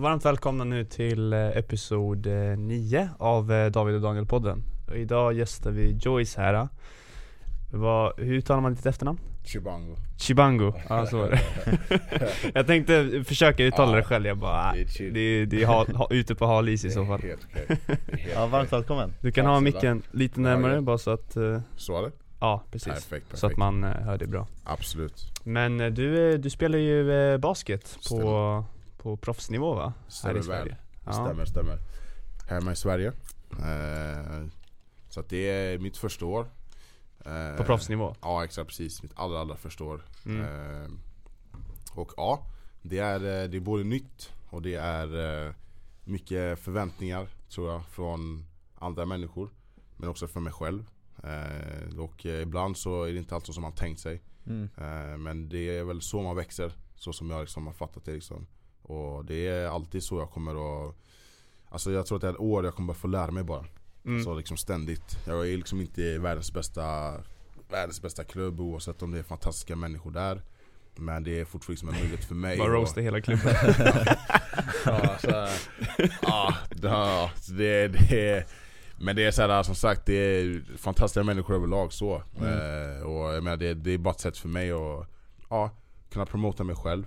Varmt välkomna nu till eh, episod 9 av eh, David och Daniel-podden. Idag gästar vi Joyce här. Vad, hur uttalar man ditt efternamn? Chibango Chibango, ja så var det. Jag tänkte försöka uttala det själv, jag bara, Det är det, chill. det, det är ha, ha, ute på hal is i så fall. Helt helt Ja, varmt välkommen. Du kan Tack ha micken lite Ja, närmare ja. bara så att, eh, Så är det? ja precis. Perfekt, perfekt. Så att man eh, hör det bra. Absolut. Men eh, du, eh, du spelar ju eh, basket på, Stämmer. På proffsnivå va? Stämmer här i väl. Sverige. Ja. Stämmer, stämmer. Hemma i Sverige. Eh, så att det är mitt första år. Eh, På proffsnivå? Ja exakt, precis. Mitt allra, allra första år. Mm. Eh, och ja, det är, eh, det är både nytt och det är eh, mycket förväntningar tror jag från andra människor. Men också för mig själv. Eh, och eh, ibland så är det inte alltid som man tänkt sig. Mm. Eh, Men det är väl så man växer, så som jag liksom har fattat det liksom. Och det är alltid så jag kommer att Alltså jag tror att det är ett år jag kommer att få lära mig bara. Mm. Så liksom ständigt. Jag är liksom inte världens bästa Världens bästa klubb oavsett om det är fantastiska människor där. Men det är fortfarande liksom en möjlighet för mig. Bara roasta hela klubben. Ja, så här, ja, ja, det, det, men det är så här, som sagt, det är fantastiska människor överlag så. Mm. Eh, och jag menar, det, det är bara ett sätt för mig att ja, kunna promota mig själv.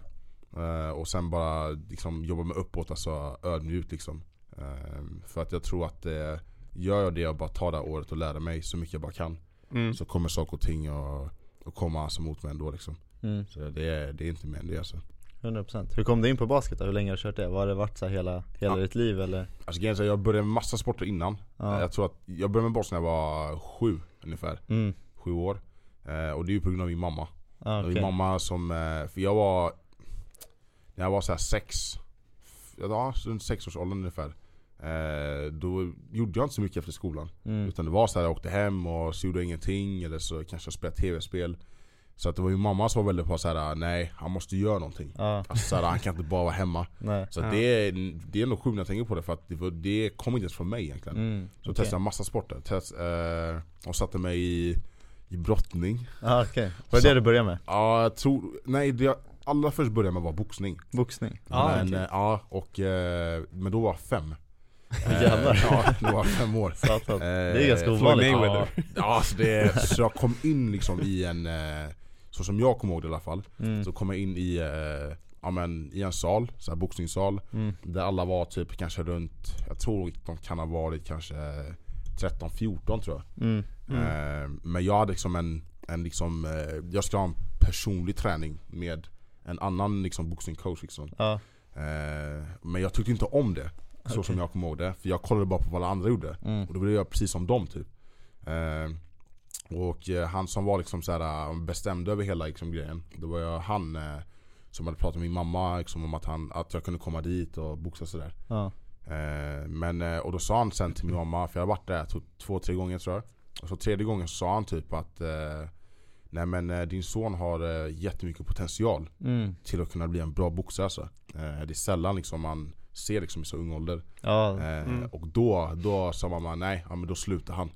Eh, och sen bara liksom, jobba mig uppåt, alltså ödmjukt liksom. Eh, för att jag tror att eh, gör jag det och bara tar det här året och lär mig så mycket jag bara kan. Mm. Så kommer saker och ting att komma alltså mot mig ändå liksom. Mm. Så det är, det är inte mer än det alltså. 100% Hur kom du in på basket då? Hur länge har du kört det? Var det varit så hela, hela Ja. ditt liv eller? Alltså jag började med massa sporter innan. Ja. Jag tror att jag började med basket när jag var sju ungefär. Mm. Sju år. Och det är ju på grund av min mamma. Ah, okej. Min mamma som, för jag var, när jag var så här sex, ja runt sexårsåldern ungefär. Eh, då gjorde jag inte så mycket efter skolan. Mm. Utan det var så här, jag åkte hem och så gjorde jag ingenting. Eller så kanske jag spelade tv-spel. Så att det var min mamma som var väldigt på så här: nej han måste göra någonting. Ja, Alltså så här, han kan inte bara vara hemma. nej. Så Ja. det, är, det är nog sjukt när jag tänker på det för att det, var, det kom inte ens från mig egentligen. Mm. Så okej. testade jag massa sporter. Test, eh, och satte mig i, i brottning. Ah, okej. Var det Så- det du började med? Ja, jag tror, nej jag allra först började med var boxning. Boxning? Ja, men, eh, ja, och, eh, men då var jag fem. Eh, Jävlar. ja, då var jag fem år. Satan. Det Eh, är ganska Floyd ovanligt. Ja, ja alltså det, så jag kom in liksom i en, eh, så som jag kommer ihåg det i alla fall. mm. Så kom jag in i, eh, ja, men, i en sal, så här boxningssal. Mm. Där alla var typ kanske runt, jag tror de kan ha varit kanske 13-14 tror jag. Mm. Eh, men jag hade liksom en, en liksom, eh, jag skulle ha en personlig träning med en annan liksom boxningscoach liksom. Ja, Eh, men jag tyckte inte om det, så Okej. som jag kommer ihåg det. För jag kollade bara på vad alla andra gjorde. mm. Och då ville jag göra precis som dem typ. Eh, och eh, han som var liksom så här, eh, bestämde över hela liksom, grejen. Det var jag, han eh, som hade pratat med min mamma liksom, om att, han, att jag kunde komma dit och boxa sådär. ja. Eh, men, och då sa han sen till min mamma, för jag har varit där två, tre gånger tror jag. Och så tredje gången så sa han typ att Nej men eh, din son har eh, jättemycket potential Mm. till att kunna bli en bra boxare alltså. eh, Det är sällan liksom man ser liksom i så ung ålder. Ja, Mm. Och då, då sa mamma nej, ja, men då slutar han.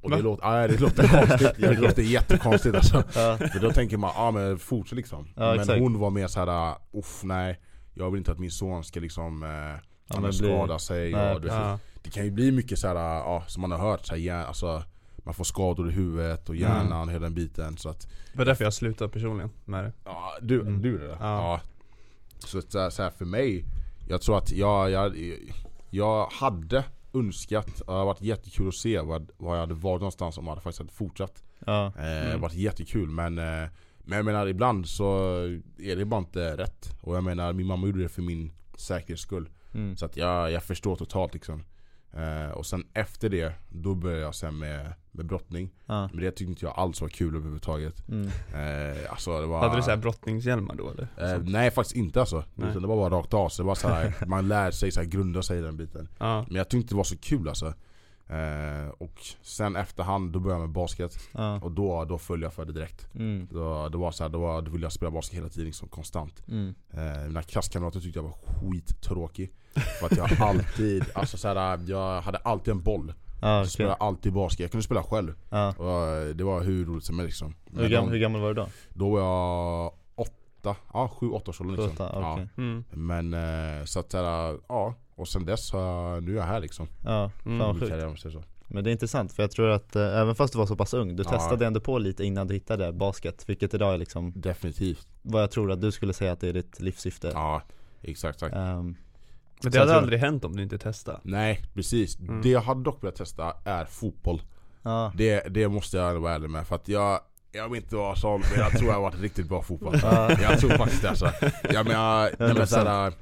Och det låter, ja, det låter konstigt, ja, det låter jättekonstigt alltså. ja. För då tänker man, ja men fortsätt liksom. Ja, men exakt. hon var mer såhär, uff nej. Jag vill inte att min son ska liksom eh, ja, skada sig Nej, och Ja. Det kan ju bli mycket såhär, ja, som man har hört, så här, alltså, man får skador i huvudet och hjärnan, hela den biten. Så att, Det var därför jag slutade personligen med det. ja, du, Mm. du det? Ja. Ja. Så, så, så här, för mig, jag tror att jag, jag, jag hade önskat, det hade varit jättekul att se vad, vad jag hade varit någonstans om jag hade faktiskt hade fortsatt. ja. Eh, Det Mm. har varit jättekul men, eh, men jag menar ibland så är det bara inte rätt. Och jag menar min mamma gjorde det för min säkerhets skull. Mm. Så att jag, jag förstår totalt liksom. Eh, och sen efter det, då började jag sen med, med brottning. Ja. Men det tyckte inte jag alls var kul överhuvudtaget. Mm. Eh, alltså det var... Hade du såhär brottningshjälmar då eller? Eh, nej faktiskt inte alltså. Nej. Utan det var bara rakt av. Så det var så här, man lär sig så här, grunda sig i den biten. Ja. Men jag tyckte inte det var så kul alltså. Eh, och sen efterhand, då började jag med basket. Ja. Och då, då följde jag för det direkt. Mm. Då, det var så här, då, var, då ville jag spela basket hela tiden liksom, konstant. Mm. Eh, mina klasskamrater tyckte jag var skittråkig. För att jag alltid, alltså så här, jag hade alltid en boll. Ja, Jag okej. spelade alltid basket, jag kunde spela själv. Ja. Och eh, det var hur roligt som helst liksom. Hur, Men gam- de- hur gammal var du då? Då var jag åt, åtta, ja sju, åtta års liksom. Åtta. Mm. ja. Men eh, så att såhär, ja Och sen dess så, nu är jag här liksom Ja, Mm. fan vad Min sjukt. Men det är intressant för jag tror att eh, även fast du var så pass ung, du Ja. testade ändå på lite innan du hittade basket Vilket idag är liksom Definitivt vad jag tror att du skulle säga att det är ditt livssyfte Ja, exakt, exakt Ehm, Men det jag hade aldrig hänt om du inte testade Nej, precis. Mm. Det jag hade dock velat testa är fotboll Ja, det, det måste jag vara ärlig med för att jag Jag vill inte vara sån, men jag tror jag har varit riktigt bra fotboll Ja. Jag tror faktiskt det alltså. Jag menar, nej, men 100%. såhär,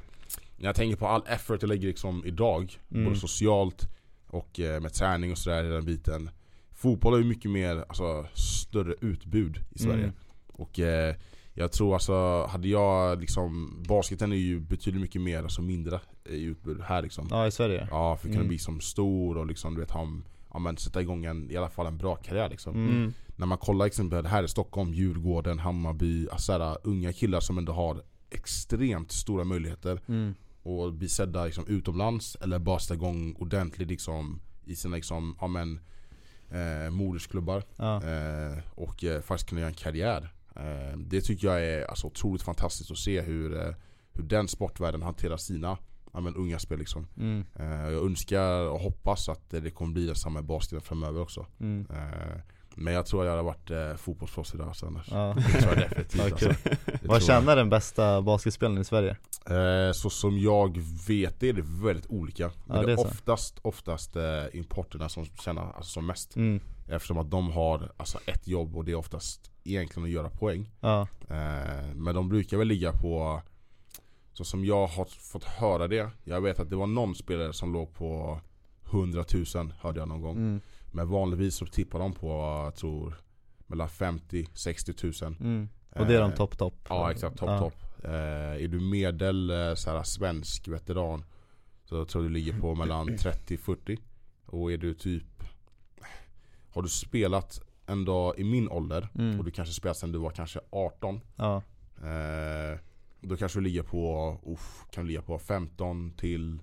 När jag tänker på all effort jag lägger liksom idag Mm. Både socialt och eh, med träning och sådär i den biten Fotboll har ju mycket mer, alltså större utbud i Sverige Mm. Och eh, jag tror alltså, hade jag liksom Basketen är ju betydligt mycket mer, alltså mindre i utbud här liksom ja i Sverige Ja, för att kunna Mm. bli som stor och liksom du vet ha ja, men sätta igång en, i alla fall en bra karriär liksom Mm. mm. När man kollar exempel här i Stockholm, Djurgården, Hammarby, alltså såhär, unga killar som ändå har extremt stora möjligheter Mm. och bli sedda liksom, utomlands eller bara sätta igång ordentligt liksom, i sina liksom, ja, men, eh, modersklubbar Ja, eh, och eh, faktiskt kunna göra en karriär. Eh, det tycker jag är alltså, otroligt fantastiskt att se hur, eh, hur den sportvärlden hanterar sina ja, men, unga spel. Liksom. mm. Eh, jag önskar och hoppas att det kommer bli detsamma i basketen framöver också. Mm. Men jag tror jag hade varit eh, fotbollsproffs idag alltså, annars. Ja. Det tror jag definitivt Vad alltså. Det Vad känner den bästa basketspelaren i Sverige? Eh, så som jag vet det är det väldigt olika. Men Ja, det är oftast, oftast eh, importerna som tjänar alltså, som mest. Mm. Eftersom att de har alltså, ett jobb och det är oftast egentligen att göra poäng. Ja, Eh, men de brukar väl ligga på Så som jag har fått höra det Jag vet att det var någon spelare som låg på 100 000 hörde jag någon gång mm. Men vanligtvis så tippar de på, jag tror Mellan 50-60 000 Mm. Och det är de Eh, topp topp? Ja exakt, topp Ja. topp eh, Är du medel eh, såhär, svensk veteran Så tror jag du ligger på mellan 30-40 Och är du typ Har du spelat en dag i min ålder Mm. och du kanske spelat sen du var kanske 18 Ja, Eh, då kanske du ligger på, uff, kan ligga på 15 till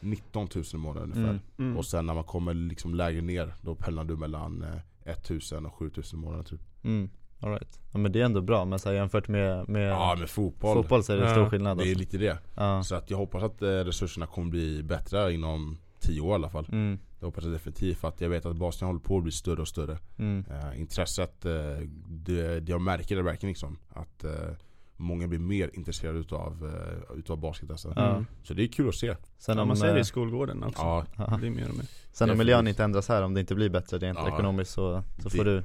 19 000 i månaden ungefär. Mm. Mm. Och sen när man kommer liksom lägre ner, då pendlar du mellan eh, 1000 och 7000 i månaden typ. mm. alright ja, Men det är ändå bra, men så här, jämfört med, med Ja med fotboll, fotboll så är det Ja. stor skillnad det är alltså. lite det. Ja, Så att jag hoppas att eh, resurserna kommer bli bättre inom 10 år i alla fall. mm. Det hoppas jag definitivt för att jag vet att basen håller på att bli större och större. Mm. Eh, intresset, eh, det, det jag märker det verkligen liksom. Att eh, många blir mer intresserade utav, eh, utav basket alltså. Ja. Mm. Så det är kul att se. Sen Ja, om, man ser det i skolgården också Ja, ja. Det blir mer och mer Sen om miljön inte ändras här, om det inte blir bättre rent Ja. ekonomiskt så, så får Det- du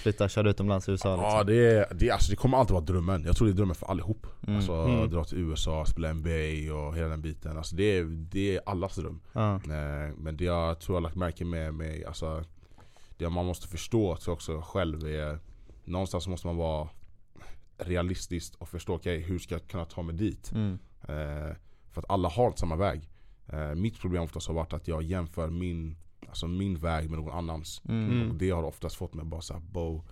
flytta, köra utomlands i USA liksom. Ja det, är, det, alltså, det kommer alltid vara drömmen, jag tror det är drömmen för allihop Mm. Alltså Mm. dra till USA, spela NBA och hela den biten alltså, det, är, det är allas dröm Ja, Eh, Men det jag tror jag har lagt märke med, med alltså, Det man måste förstå tror jag också själv är Någonstans måste man vara realistisk och förstå okej hur ska jag kunna ta mig dit? mm. Eh, för att alla har inte samma väg eh, Mitt problem oftast har varit att jag jämför min Alltså min väg med någon annans Mm. Och det har oftast fått mig bara såhär Bo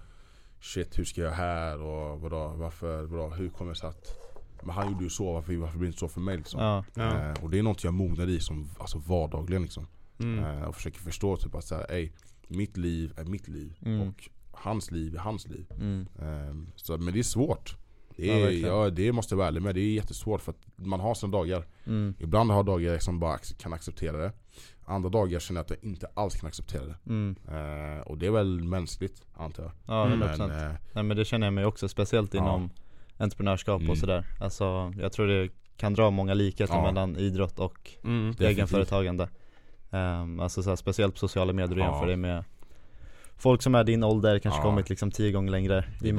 Shit hur ska jag här och vadå, varför, vadå, hur kommer det sig att Men han gjorde ju så, varför, varför blir det inte så för mig liksom? Ja, Ja. Eh, och det är något jag mognar i som alltså vardagligen liksom Mm. eh, Och försöker förstå typ att såhär, ey Mitt liv är mitt liv Mm. och hans liv är hans liv mm. eh, så, Men det är svårt det, Ja, är, verkligen. ja, det måste jag vara ärlig med, det är jättesvårt för att man har sina dagar Mm. Ibland har jag dagar som bara ac- kan acceptera det Andra dagar känner jag att jag inte alls kan acceptera det Mm. eh, Och det är väl mänskligt antar jag Ja, Mm. 100% Men, eh, Nej men det känner jag mig också, speciellt Ja. inom entreprenörskap Mm. och sådär Alltså jag tror det kan dra många likheter Ja. mellan idrott och Mm. Egenföretagande um, Alltså så här, speciellt på sociala medier och Ja. jämför det med Folk som är din ålder, kanske Ja. kommit liksom tio gånger längre Det är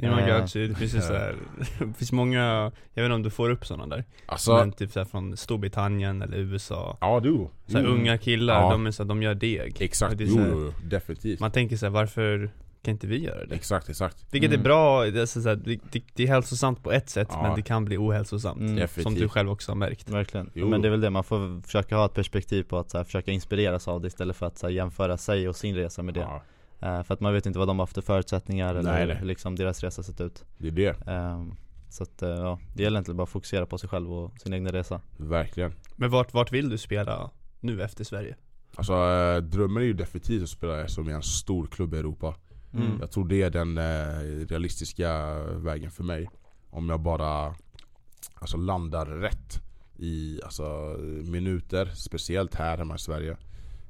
Iman Eh, Gachi, det finns ju så här, det finns många, jag vet inte om du får upp sådana där. Alltså, Men typ så här från Storbritannien eller USA. Ja du. Så här, Jo. Unga killar, Ja. de är så här, de gör deg. Exakt, det är jo, definitivt. Man tänker så här, varför kan inte vi göra det? Exakt, exakt. Vilket Mm. är bra, det är, så här, det, det, det är hälsosamt på ett sätt Ja. men det kan bli ohälsosamt. Mm. Som du själv också har märkt. Verkligen, Jo. men det är väl det, man får försöka ha ett perspektiv på att så här, försöka inspireras av det istället för att så här, jämföra sig och sin resa med det. Ja, För att man vet inte vad de har haft för förutsättningar eller Nej, nej. hur liksom deras resa sett ut Det är det, Ehm, Så att eh, ja, det gäller egentligen bara att fokusera på sig själv och sin egna resa verkligen Men vart, vart vill du spela nu efter Sverige? Alltså eh, drömmen är ju definitivt att spela som i en stor klubb i Europa Mm. Jag tror det är den eh, realistiska vägen för mig om jag bara alltså, landar rätt i alltså, minuter, speciellt här hemma i Sverige.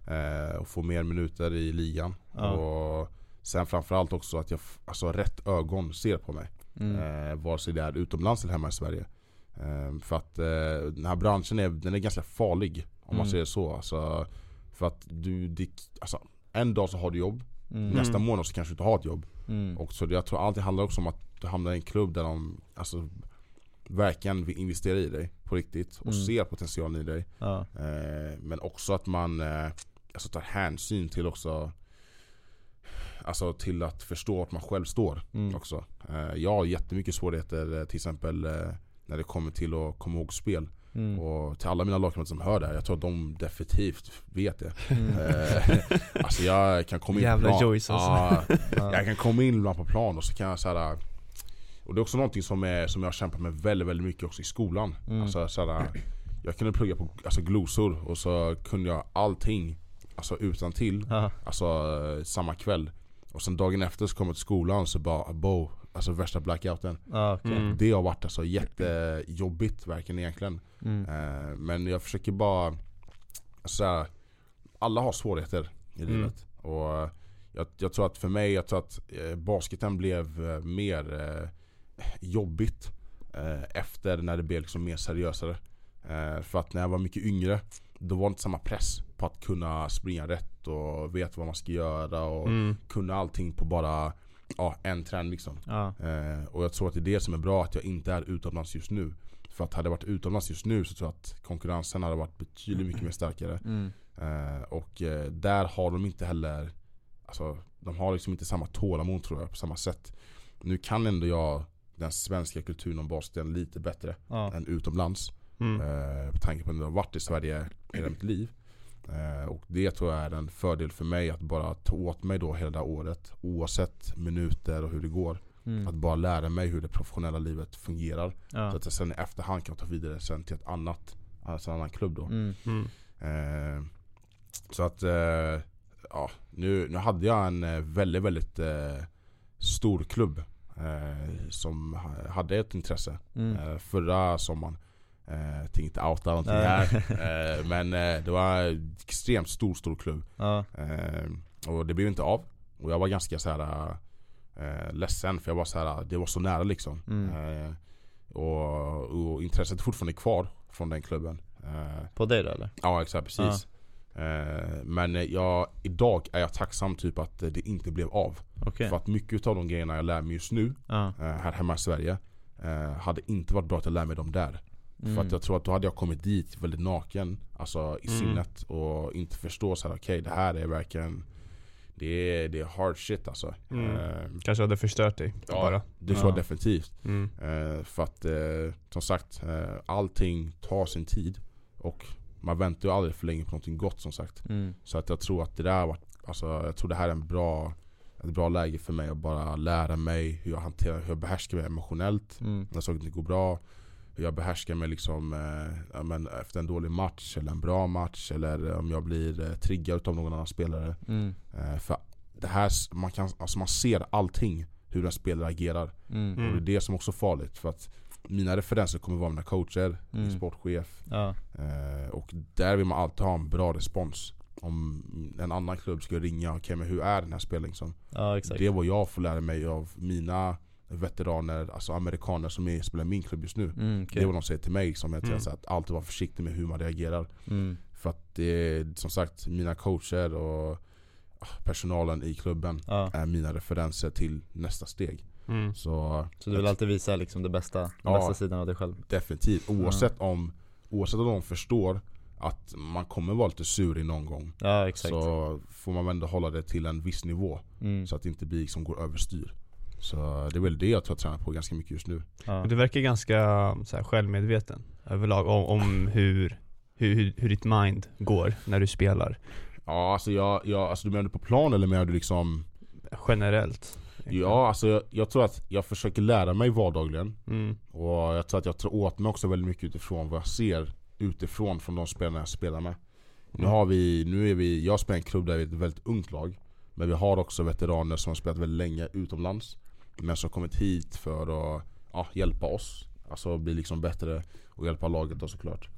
Eh, och få mer minuter i ligan. Ja. Och sen framförallt också att jag alltså, rätt ögon ser på mig. Mm. Eh, vare sig det är utomlands eller hemma i Sverige. Eh, för att eh, den här branschen är, den är ganska farlig. Om man Mm. säger så. Alltså, för att du, det, alltså, en dag så har du jobb, Mm. nästa månad så kanske du inte har ett jobb. Mm. Och så jag tror allt det handlar också om att du hamnar i en klubb där de alltså, verkligen vill investera i dig på riktigt och Mm. ser potentialen i dig. Ja. Men också att man alltså, tar hänsyn till också Alltså till att förstå vart man själv står Mm. också. Eh, jag har jättemycket svårigheter eh, till exempel eh, när det kommer till att komma ihåg spel. Mm. Och till alla mina lagkamrater som hör det här, jag tror att de definitivt vet det. Mm. Alltså jag kan komma in Jävla på plan. Joyce alltså. Ja, Ja. jag kan komma in ibland på plan och så kan jag såhär Och det är också någonting som, är, som jag har kämpat med väldigt, väldigt mycket också i skolan. Mm. Alltså, såhär, jag kunde plugga på alltså, glosor och så kunde jag allting Alltså utan till Ja. Alltså eh, samma kväll. Och sen dagen efter så kom jag till skolan så bara bo, Alltså värsta blackouten. Ja, okej. Mm. Det har varit alltså jättejobbigt verkligen egentligen. Mm. Eh, men jag försöker bara alltså, Alla har svårigheter i Mm. livet. Och eh, jag, jag tror att för mig, jag tror att eh, basketen blev eh, mer eh, jobbigt efter när det blev liksom mer seriösare. För att när jag var mycket yngre, då var det inte samma press på att kunna springa rätt och veta vad man ska göra och Mm. kunna allting på bara ja, en träning liksom. Ja. Eh, och jag tror att det är det som är bra att jag inte är utomlands just nu. För att hade jag varit utomlands just nu så tror jag att konkurrensen hade varit betydligt mycket mer starkare. Mm. Eh, och eh, där har de inte heller Alltså de har liksom inte samma tålamod tror jag på samma sätt. Nu kan ändå jag den svenska kulturen om basketen lite bättre Ja. än utomlands. Mm. Eh, på tanke på att jag har varit i Sverige hela mitt liv. Eh, och det tror jag är en fördel för mig att bara ta åt mig då hela det här året. Oavsett minuter och hur det går. Att Mm. bara lära mig hur det professionella livet fungerar. Så Ja. att jag sen i efterhand kan ta vidare sen till ett annat, alltså en annan klubb då. Mm. Mm. Eh, så att, eh, ja, nu, nu hade jag en eh, väldigt, väldigt eh, stor klubb eh, som ha- hade ett intresse Mm. eh, förra sommaren. Eh, tänkte inte outa någonting här. Eh, men eh, det var en extremt stor, stor klubb. Ja. Eh, och det blev inte av. Och jag var ganska så här eh, ledsen för jag var så här, det var så nära liksom. Mm. Eh, och, och intresset är fortfarande kvar från den klubben. Eh, På dig då eller? Ja exakt, precis. Eh, men jag, idag är jag tacksam typ att det inte blev av. Okej. För att mycket av de grejerna jag lär mig just nu, Ja. här hemma i Sverige, hade inte varit bra att jag lär mig dem där. Mm. För att jag tror att då hade jag kommit dit väldigt naken, alltså i Mm. sinnet och inte förstå så här: okej det här är verkligen det är, det är hard shit alltså. Mm. Eh, Kanske hade förstört dig Ja. bara. det tror jag Ja. definitivt. Mm. Eh, för att eh, som sagt, eh, allting tar sin tid. Och man väntar ju aldrig för länge på någonting gott som sagt. Mm. Så att jag tror att det där var, alltså, jag tror det här är en bra, ett bra läge för mig att bara lära mig hur jag hanterar, hur jag behärskar mig emotionellt Mm. när saker inte går bra. Hur jag behärskar mig liksom, eh, men efter en dålig match eller en bra match eller om jag blir eh, triggad av någon annan spelare. Mm. Eh, för det här, man, kan, alltså man ser allting hur en spelare agerar. Mm. Och det är det som också är farligt. För att mina referenser kommer vara mina coacher, min Mm. sportchef. Ja. Eh, och där vill man alltid ha en bra respons. Om en annan klubb ska ringa, okej men hur är den här spelaren liksom? Ja. Det är vad jag får lära mig av mina veteraner, alltså amerikaner som är, spelar i min klubb just nu. Mm, Det okej. är vad de säger till mig, som jag Mm. mm. att alltid vara försiktig med hur man reagerar. Mm. För att det är som sagt mina coacher och ah, personalen i klubben Ja. är mina referenser till nästa steg. Mm. Så, Så du vill alltid visa liksom det bästa, den Ja. bästa sidan av dig själv? definitivt, oavsett om Oavsett om de förstår att man kommer vara lite sur i någon gång Ja exakt. Så får man ändå hålla det till en viss nivå Mm. Så att det inte blir liksom går överstyr Så det är väl det jag tror jag tränar på ganska mycket just nu Ja. Du verkar ganska så här, självmedveten överlag om, om hur, hur, hur, hur ditt mind går när du spelar. Ja alltså jag, jag alltså du menar du på plan eller menar du liksom Generellt. Ja alltså jag, jag tror att jag försöker lära mig vardagligen Mm. Och jag tror att jag tar åt mig också väldigt mycket utifrån vad jag ser utifrån från de spelarna jag spelar med Nu har vi, nu är vi, jag spelar i en klubb där vi är ett väldigt ungt lag Men vi har också veteraner som har spelat väldigt länge utomlands Men som har kommit hit för att ja, hjälpa oss. Alltså bli liksom bättre och hjälpa laget då såklart.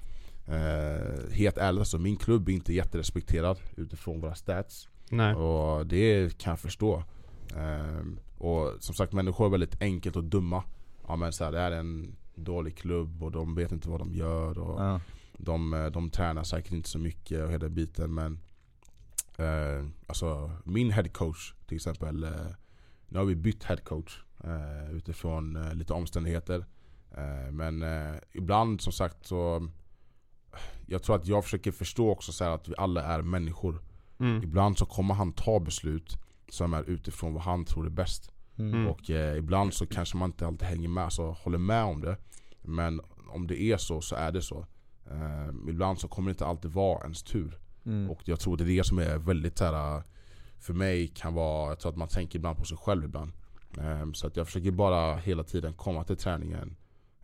Eh, helt ärligt alltså, min klubb är inte jätterespekterad utifrån våra stats. Nej. Och det kan jag förstå. Ehm, och som sagt människor är väldigt enkelt och dumma. Ja men så här, det är en dålig klubb och de vet inte vad de gör. Och Ja. de, eh, de tränar säkert inte så mycket och hela biten men eh, Alltså min headcoach till exempel eh, Nu har vi bytt headcoach eh, utifrån eh, lite omständigheter eh, Men eh, ibland som sagt så Jag tror att jag försöker förstå också så att vi alla är människor Mm. Ibland så kommer han ta beslut som är utifrån vad han tror är bäst Mm. och eh, ibland så kanske man inte alltid hänger med, så håller med om det. Men om det är så, så är det så. Eh, ibland så kommer det inte alltid vara ens tur. Mm. Och jag tror det är det som är väldigt så här, för mig kan vara, jag tror att man tänker ibland på sig själv ibland. Eh, så att jag försöker bara hela tiden komma till träningen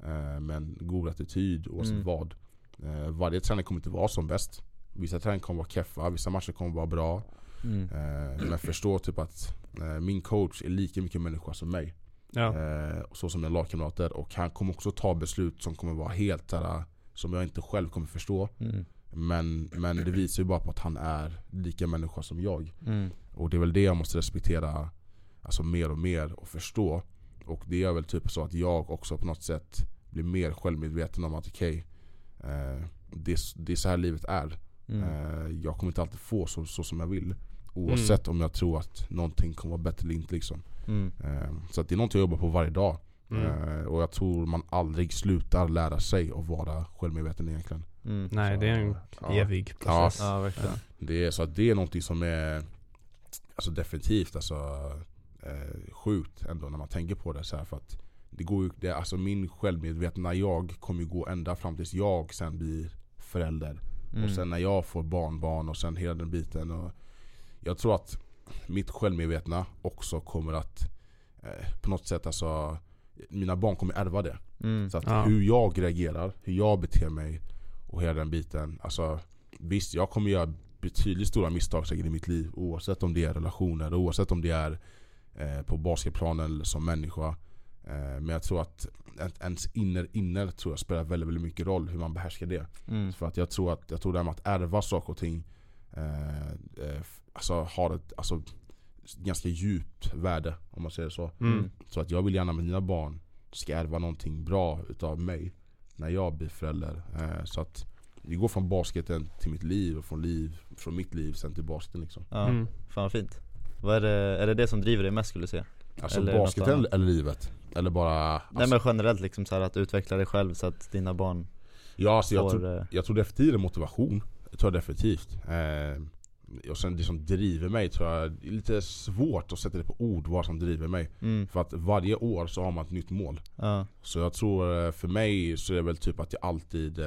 eh, med en god attityd oavsett Mm. vad. Eh, varje träning kommer inte vara som bäst. Vissa träningar kommer vara keffa, vissa matcher kommer vara bra. Mm. Eh, men förstå typ att min coach är lika mycket människa som mig. Ja. Så som mina lagkamrater. Och han kommer också ta beslut som kommer vara helt såhär, som jag inte själv kommer förstå. Mm. Men, men det visar ju bara på att han är lika människa som jag. Mm. Och det är väl det jag måste respektera alltså mer och mer och förstå. Och det är väl typ så att jag också på något sätt blir mer självmedveten om att okej, eh, det, det är så här livet är. Mm. Eh, jag kommer inte alltid få så, så som jag vill. Oavsett om jag tror att någonting kommer vara bättre eller inte liksom. Mm. Eh, så att det är något jag jobbar på varje dag. Mm. Eh, och jag tror man aldrig slutar lära sig och vara självmedveten egentligen. Mm. Nej, det är en Ja. evig process. Ja verkligen. Det är, så att det är någonting som är alltså definitivt alltså, eh, sjukt ändå när man tänker på det. Så här, för att det går ju, det, alltså min självmedvetna jag kommer ju gå ända fram tills jag sen blir förälder. Mm. Och sen när jag får barnbarn och sen hela den biten. Och jag tror att mitt självmedvetna också kommer att eh, på något sätt alltså mina barn kommer ärva det. Mm. Så att Ja. hur jag reagerar, hur jag beter mig och hela den biten. Alltså visst, jag kommer göra betydligt stora misstag säkert i mitt liv. Oavsett om det är relationer, oavsett om det är eh, på basketplanen eller som människa. Eh, men jag tror att en- ens inner inner tror jag spelar väldigt, väldigt mycket roll hur man behärskar det. Mm. För att jag tror att jag tror det här med att ärva saker och ting eh, alltså har ett alltså, ganska djupt värde om man säger så. Mm. Så att jag vill gärna med mina barn ska ärva någonting bra utav mig när jag blir förälder. Så att vi går från basketen till mitt liv och från, liv, från mitt liv sen till basketen liksom. Ja, Mm. fan vad fint. Vad är, det, är det det som driver dig mest skulle du säga? Alltså Eller basketen eller livet? Eller bara... Alltså, Nej men generellt liksom så här att utveckla dig själv så att dina barn ja, alltså, jag, får tror, eh, jag tror definitivt det är motivation. Det tror jag definitivt. Eh, och sen det som driver mig tror jag, det är lite svårt att sätta det på ord vad som driver mig. mm, För att varje år så har man ett nytt mål. ja, Så jag tror eh, för mig så är det väl typ att jag alltid eh,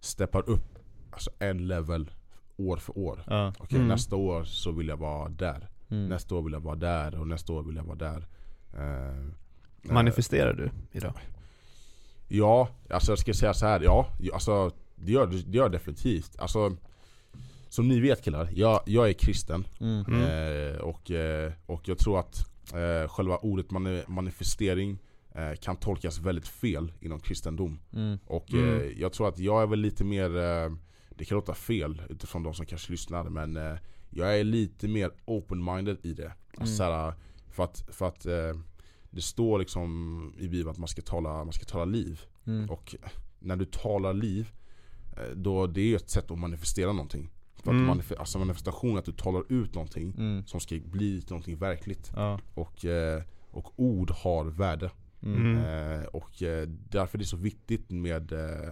steppar upp alltså en level år för år. ja, Okej Mm. nästa år så vill jag vara där. mm, Nästa år vill jag vara där och nästa år vill jag vara där. Eh, eh, Manifesterar du idag? Ja, alltså jag ska säga så här. Ja, alltså det gör det gör definitivt. Alltså som ni vet killar, jag, jag är kristen. mm. Eh, och, eh, och jag tror att eh, själva ordet mani- manifestering eh, kan tolkas väldigt fel inom kristendom. mm, Och Mm. eh, jag tror att jag är väl lite mer, eh, det kan låta fel utifrån de som kanske lyssnar men eh, jag är lite mer open-minded i det. Alltså, Mm. såhär, för att, för att eh, det står liksom i Bibeln att man ska tala, man ska tala liv. mm, Och när du talar liv, eh, då det är ett sätt att manifestera någonting. För Mm. att manif- alltså manifestation att du talar ut någonting mm, som ska bli någonting verkligt. ja, Och, eh, och ord har värde. Mm, Mm. Eh, och eh, därför är det så viktigt med eh,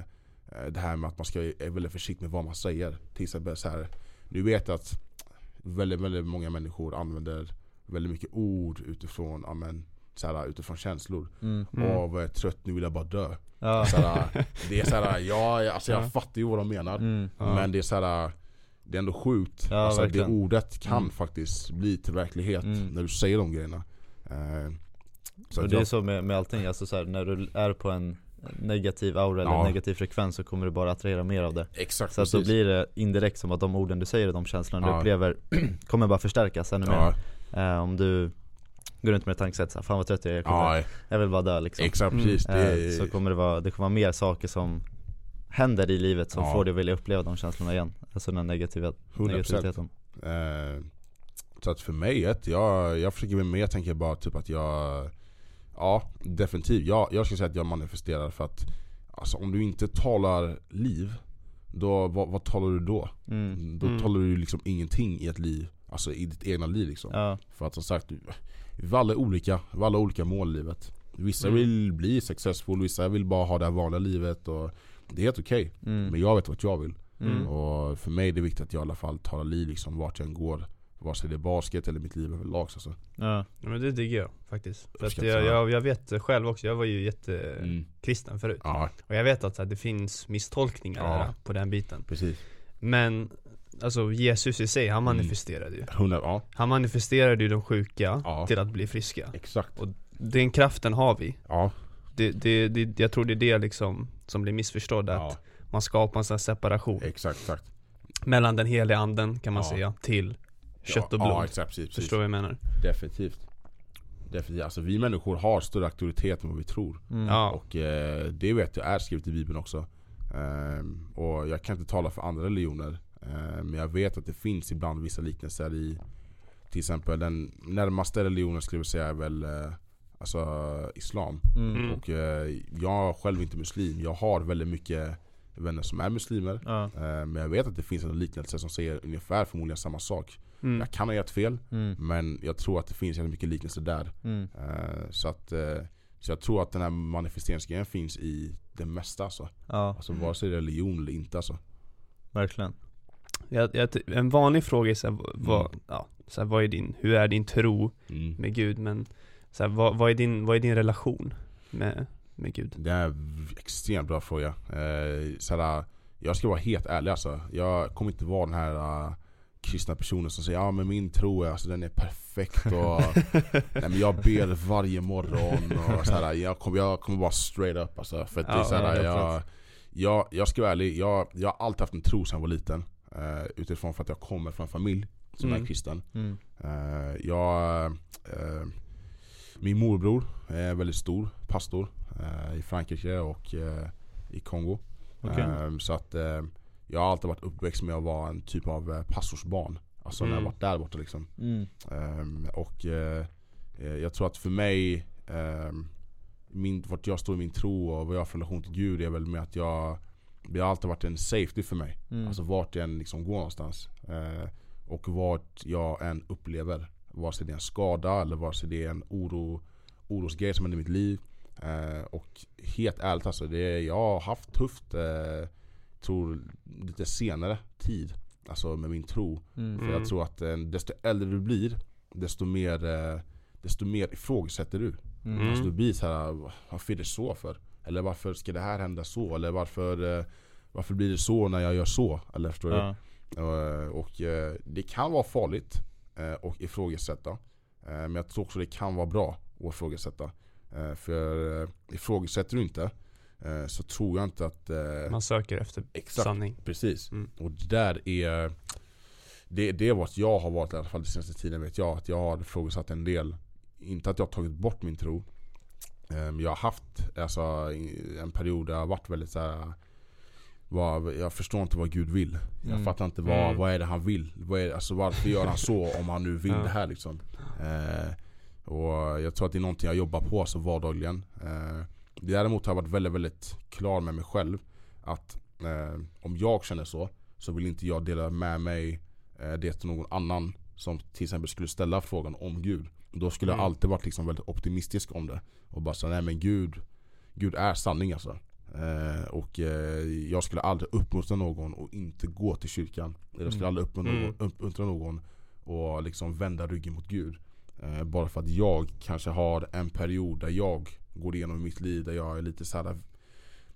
det här med att man ska är väldigt försiktig med vad man säger. Till exempel så här, nu vet jag att väldigt, väldigt många människor använder väldigt mycket ord utifrån, amen, så här, utifrån känslor. mm, Mm. Är trött, nu vill jag bara dö. ja, Så här, det är så här, ja, alltså jag Ja. fattar ju vad de menar. mm, Ja. Men det är så här, det är ändå sjukt. Ja, alltså, det ordet kan Mm. faktiskt bli till verklighet Mm. när du säger de grejerna. Eh, så och det är så med, med allting, alltså så här, när du är på en negativ aura eller Ja. negativ frekvens så kommer du bara attrahera mer av det exakt Så att då blir det indirekt som att de orden du säger och de känslorna Ja. du upplever kommer bara förstärkas ännu mer ja, eh, Om du går runt med ett tankesätt såhär, fan vad trött jag är, jag, kommer, Ja, jag vill bara dö liksom exakt Mm. precis. Det, Eh, Så kommer det vara, det kommer vara mer saker som händer i livet som Ja. får dig att vilja uppleva de känslorna igen Alltså den negativa, 100%. negativiteten Eh, så att för mig, ett, jag, jag försöker bli mer, jag tänker bara typ att jag Ja, definitivt. Jag, jag skulle säga att jag manifesterar för att Alltså om du inte talar liv då, vad, vad talar du då? mm. Då Mm. talar du liksom ingenting i ett liv Alltså i ditt egna liv liksom Ja, För att som sagt, vi alla olika, vi alla olika mål i livet Vissa Mm. vill bli successful, vissa vill bara ha det här vanliga livet och Det är helt okej, mm. men jag vet vad jag vill Mm. och för mig är det viktigt att jag i alla fall talar liv liksom vart jag än går Vare sig det är basket eller mitt liv överlag så. alltså. Ja, Ja, men det digger jag faktiskt. För att jag, jag, jag vet själv också, jag var ju jättekristen förut. Ja, Och jag vet att så här, det finns misstolkningar Ja. där, på den biten. precis. Men Alltså Jesus i sig, han Mm. manifesterade ju. 100, ja, Han manifesterade ju de sjuka Ja. till att bli friska. exakt. Den kraften har vi. Ja, Det, det, det, jag tror det är det liksom som blir missförstådd, att ja man skapar en sån här separation exakt, exakt. mellan den heliga anden kan man Ja. säga, till kött och blod. Ja, exakt, precis, precis. Förstår vad jag menar? Definitivt. Definitivt. Alltså vi människor har större auktoritet än vad vi tror. mm. Ja. Och eh, det vet jag är skrivet i bibeln också. Ehm, och jag kan inte tala för andra religioner. Ehm, men jag vet att det finns ibland vissa liknelser i till exempel den närmaste religionen skulle jag säga är väl eh, alltså Islam. Mm. Mm. Och eh, jag är själv inte muslim. Jag har väldigt mycket vänner som är muslimer. Ja, Ehm, men jag vet att det finns en liknelse som säger ungefär förmodligen samma sak. Mm. Jag kan ha gett fel, mm. men jag tror att det finns väldigt mycket liknelser där. Mm. Eh, så, att, eh, så jag tror att den här manifesteringsgrejen finns i det mesta alltså. Ja, Alltså vare sig religion eller inte alltså. verkligen Jag, jag, en vanlig fråga är så här, vad, Mm. ja, så här, vad är din, hur är din tro Mm. med Gud? Men så här, vad, vad, är din, vad är din relation med, med Gud? Det är en extremt bra fråga. Eh, såhär, jag ska vara helt ärlig alltså. Jag kommer inte vara den här uh, kristna personen som säger ja men min tro är, alltså, den är perfekt och nej, men jag ber varje morgon och såhär, jag, kommer, jag kommer vara straight up alltså. För att det är Ja, såhär, ja, jag, jag, jag ska vara ärlig, jag, jag har alltid haft en tro sedan jag var liten. Eh, utifrån för att jag kommer från en familj som Mm. är kristen. mm. Eh, jag, eh, min morbror är väldigt stor pastor i Frankrike och i Kongo. Eh, så att jag har alltid varit uppväxt med att vara en typ av eh, pastorsbarn. Alltså när jag Mm. varit där borta liksom. Mm. Ehm, och eh, jag tror att för mig, ehm, min, vart jag står i min tro och vad jag har för relation till Gud är väl med att jag Det har alltid varit en safety för mig. Mm. Alltså vart jag än liksom går någonstans. Eh, och vart jag än upplever. Vare sig det är en skada eller vare sig det är en oro, orosgrej som händer i mitt liv. Eh, och helt ärligt alltså, det är, jag har haft tufft, eh, tror lite senare tid. Alltså med min tro. Mm. För jag tror att eh, desto äldre du blir, desto mer, eh, desto mer ifrågasätter du. Mm. Alltså du blir så här, varför är det så för? Eller varför ska det här hända så? Eller varför, eh, varför blir det så när jag gör så? Eller förstår du? Ja. Eh, Och eh, det kan vara farligt eh, och ifrågasätta. Eh, Men jag tror också det kan vara bra att ifrågasätta. Eh, För eh, ifrågasätter du inte eh, så tror jag inte att... eh, Man söker efter Exakt, sanning. precis. Mm. Och det där är... Det, det är vad jag har varit i alla fall den senaste tiden vet jag. Att jag har ifrågasatt en del. Inte att jag har tagit bort min tro. Eh, Men jag har haft alltså, en period där jag har varit väldigt så här. Jag förstår inte vad Gud vill. Jag Mm. fattar inte vad, Mm. vad är det han vill. Vad är, alltså, varför gör han så om han nu vill Ja. det här liksom. Eh, och jag tror att det är någonting jag jobbar på alltså, vardagligen. Eh, däremot har jag varit väldigt, väldigt klar med mig själv. Att eh, om jag känner så, så vill inte jag dela med mig eh, det till någon annan som till exempel skulle ställa frågan om Gud. Då skulle Mm. jag alltid varit liksom väldigt optimistisk om det. Och bara säga nej men Gud, Gud är sanning alltså. Eh, och eh, jag skulle aldrig uppmuntra någon att inte gå till kyrkan. Jag skulle Mm. aldrig uppmuntra, Mm. någon, uppmuntra någon och liksom vända ryggen mot Gud. Eh, bara för att jag kanske har en period där jag går igenom mitt liv där jag är lite såhär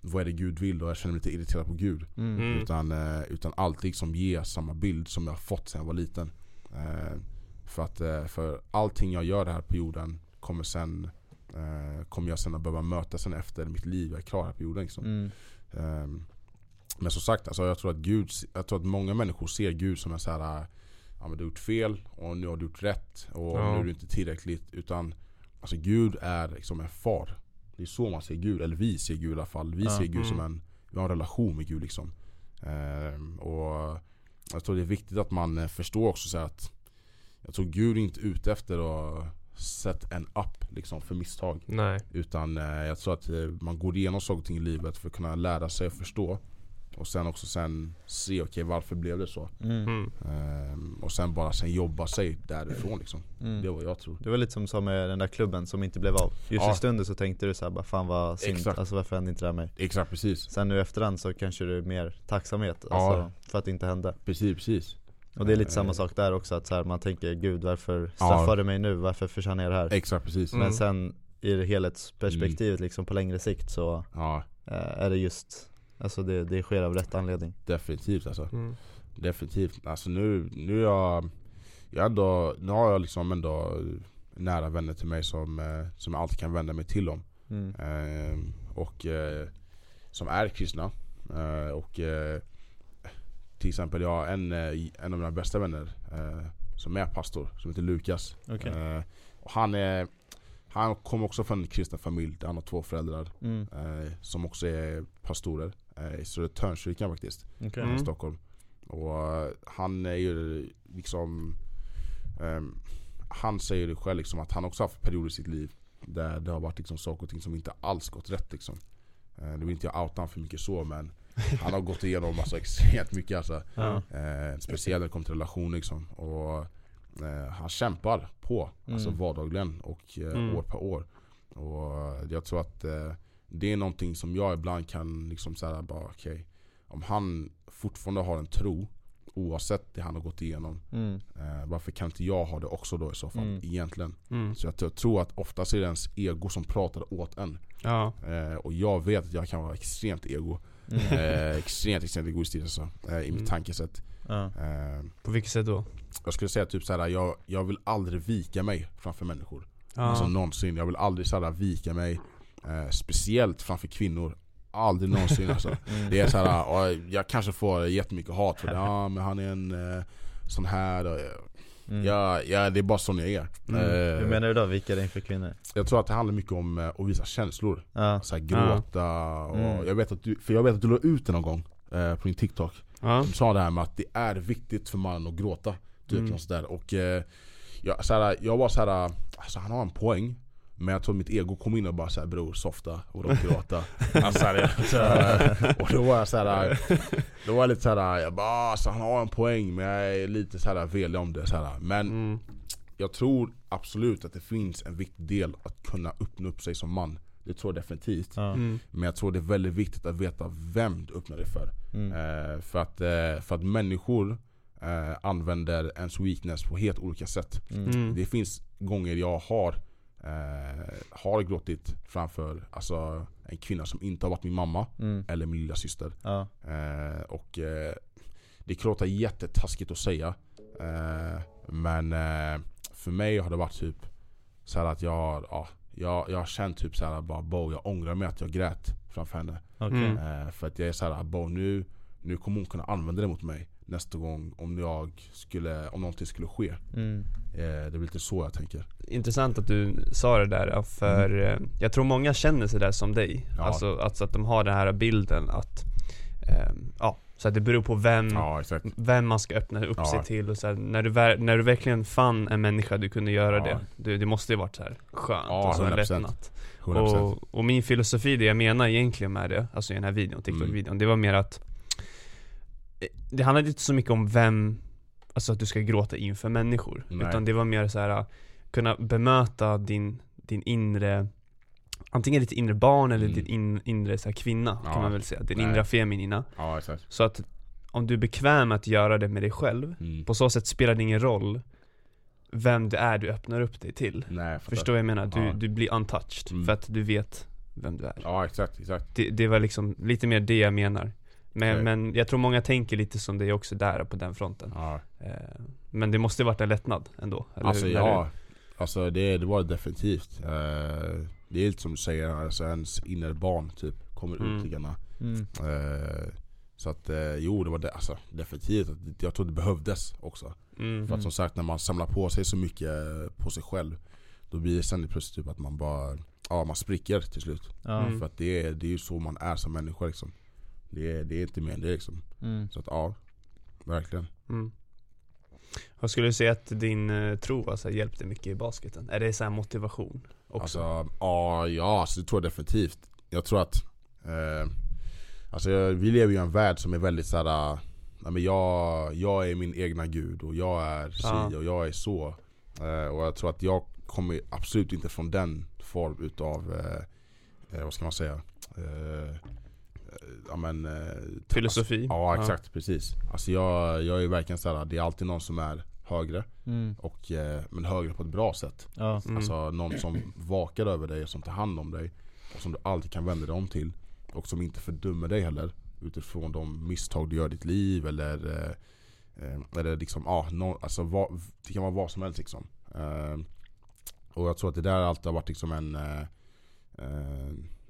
Vad är det Gud vill? Och jag känner mig lite irriterad på Gud. Mm. Mm. Utan, eh, utan alltid liksom ge samma bild som jag har fått sedan jag var liten. Eh, för att eh, för allting jag gör här perioden kommer sen Kommer jag sen att behöva möta sen efter mitt liv, jag är klar här perioden liksom. Mm. Ehm, Men som sagt, alltså jag tror att Gud, jag tror att många människor ser Gud som en så här ja, men du har gjort fel och nu har du gjort rätt och Ja. nu är du inte tillräckligt. Utan alltså Gud är liksom en far. Det är så man ser Gud, eller vi ser Gud i alla fall. Vi ser Gud Mm. som en, vi har en relation med Gud liksom. Ehm, och jag tror det är viktigt att man eh, förstår också så att jag tror Gud är inte ute efter att sätta en upp liksom för misstag. Nej. Utan eh, jag tror att eh, man går igenom saker och ting i livet för att kunna lära sig och förstå. Och sen också sen se, okej varför blev det så? Mm. Mm. Ehm, och sen bara sen jobba sig därifrån liksom. Mm. Det är vad jag tror. Det var lite som sa med den där klubben som inte blev av Just Ja. i stunden så tänkte du såhär bara fan vad synd, Exakt. alltså varför hände inte det här mig? Exakt precis. Sen nu efterhand så kanske det är mer tacksamhet Ja. alltså, för att det inte hände Precis, precis. Och det är lite Eh, samma sak där också, att så här, man tänker gud varför straffar du mig nu? Varför förtjänar jag det här? Exakt precis. Mm. Men sen i det helhetsperspektivet liksom på längre sikt så Ja, eh, är det just Alltså det, det sker av rätt anledning definitivt alltså. Mm. Definitivt. Alltså nu, nu är jag, jag ändå, nu har jag liksom ändå nära vänner till mig som, eh, som jag alltid kan vända mig till om. mm. Ehm, och eh, som är kristna. Eh, och eh, till exempel jag har en, eh, en av mina bästa vänner eh, som är pastor, som heter Lukas. Eh, och han, är, han kommer också från en kristen familj där han har två föräldrar Mm. eh, som också är pastorer eh, i Södertörnskyrkan faktiskt, Okej. Mm. i Stockholm. Och eh, han är ju liksom ehm, Han säger det själv liksom att han också haft perioder i sitt liv där det har varit liksom saker och ting som inte alls gått rätt liksom. Eh, Nu vill inte jag outa honom för mycket så men Han har gått igenom alltså extremt mycket alltså. Ja. Eh, speciellt när det kommer till relation liksom. Och eh, han kämpar på, alltså Mm. vardagligen och eh, Mm. år per år. Och eh, jag tror att eh, det är någonting som jag ibland kan liksom säga bara okej. om han fortfarande har en tro, oavsett det han har gått igenom. Mm. Eh, varför kan inte jag ha det också då i så fall, Mm. egentligen? Mm. Så jag, jag tror att oftast är det ens ego som pratar åt en. Ja. Eh, och jag vet att jag kan vara extremt ego. Mm. Eh, extremt, extremt egoistisk alltså, eh, i mitt Mm. tankesätt. Ja. Eh, På vilket sätt då? jag skulle säga typ såhär, jag, jag vill aldrig vika mig framför människor. Ja. Alltså någonsin. Jag vill aldrig såhär vika mig. Eh, speciellt framför kvinnor. Aldrig någonsin alltså. Mm. Det är såhär, ja, jag kanske får jättemycket hat för det. Ja men han är en eh, sån här. Och, Mm. ja, ja, det är bara sån jag är. Mm. Eh, Hur menar du då, vilka är det inför kvinnor? Jag tror att det handlar mycket om eh, att visa känslor. Ja, Så här, gråta och Mm. jag vet att du, för jag vet att du la ut det någon gång eh, på din TikTok. Ja. Du sa det här med att det är viktigt för mannen att gråta. Typ Mm. något sådär. Och eh, jag, såhär, jag var såhär, alltså han har en poäng. Men jag tror mitt ego kom in och bara såhär bror softa och då gråta. alltså, och då var jag såhär, då var jag lite såhär, jag bara alltså, han har en poäng men jag är lite såhär velig om det. Såhär. Men Mm. jag tror absolut att det finns en viktig del att kunna öppna upp sig som man. Det tror jag definitivt. Mm. Men jag tror det är väldigt viktigt att veta vem du öppnar dig för. Mm. Eh, för, att, eh, för att människor eh, använder ens weakness på helt olika sätt. Mm. Mm. Det finns gånger jag har, eh, har gråtit framför alltså, en kvinna som inte har varit min mamma Mm. eller min lilla syster. Ja. Eh, och eh, det låta jättetaskigt att säga. Eh, men eh, för mig har det varit typ så här att jag har, ja, jag, jag har känt typ så här bara Bo, jag ångrar mig att jag grät framför henne. Mm. Eh, för att jag är så här, Bo nu, nu kommer hon kunna använda det mot mig nästa gång om jag skulle, om någonting skulle ske. Mm. Eh, det är lite så jag tänker. Intressant att du sa det där, ja, för eh, jag tror många känner sig där som dig. Ja. Alltså, alltså att de har den här bilden att, ehm, ja, så att det beror på vem, Ja vem man ska öppna upp Ja. sig till och så här, när, du, när du verkligen fann en människa du kunde göra Ja. det. Det, det måste ju varit så här skönt Ja, och så 100%. lättnat. 100%. Och, och min filosofi, det jag menar egentligen med det, alltså i den här videon, TikTok-videon, det var mer att eh, Det handlade inte så mycket om vem, alltså att du ska gråta inför människor. Nej. Utan det var mer så här kunna bemöta din, din inre Antingen ditt inre barn eller Mm. din in, inre så här, kvinna Ja. kan man väl säga, din Nej. inre feminina. Ja exakt. Så att om du är bekväm med att göra det med dig själv, Mm. på så sätt spelar det ingen roll vem det är du öppnar upp dig till. Nej. Förstår vad jag menar? Du, Ja. du blir untouched, Mm. för att du vet vem du är. Ja exakt, exakt. Det, det var liksom lite mer det jag menar. Men, Okej. men jag tror många tänker lite som dig också där på den fronten. Ja. Eh, men det måste varit en lättnad ändå, eller Alltså hur? ja, alltså det, det var det definitivt. Eh, det är lite som du säger, alltså ens inre barn typ kommer Mm. ut lite grann. Mm. Eh, Så att jo, det var det, alltså, definitivt. Jag tror det behövdes också. Mm. För att som sagt, när man samlar på sig så mycket på sig själv Då blir det sen plötsligt typ att man bara, ja man spricker till slut. Mm. För att det är, det är ju så man är som människa liksom. Det är, det är inte mer än det liksom. Mm. Så att ja, verkligen. Mm. Vad skulle du säga att din eh, tro alltså, hjälpte mycket i basketen? Är det så här motivation också? Alltså, ja, ja alltså, det tror jag definitivt. Jag tror att eh, Alltså vi lever ju i en värld som är väldigt såhär Nej, men jag, jag är min egna gud och jag är si Ja. och jag är så eh, Och jag tror att jag kommer absolut inte från den form utav eh, eh, Vad ska man säga? Ja, men, eh, Filosofi? Ja exakt, precis. Alltså jag, jag är verkligen såhär, det är alltid någon som är högre Mm. och, eh, Men högre på ett bra sätt Ja. Mm. Alltså någon som vakar över dig och som tar hand om dig Och som du alltid kan vända dig om till Och som inte fördömer dig heller Utifrån de misstag du gör i ditt liv eller eh, Eller liksom, ja, nå- alltså vad, det kan vara vad som helst liksom eh, Och jag tror att det där alltid har varit liksom en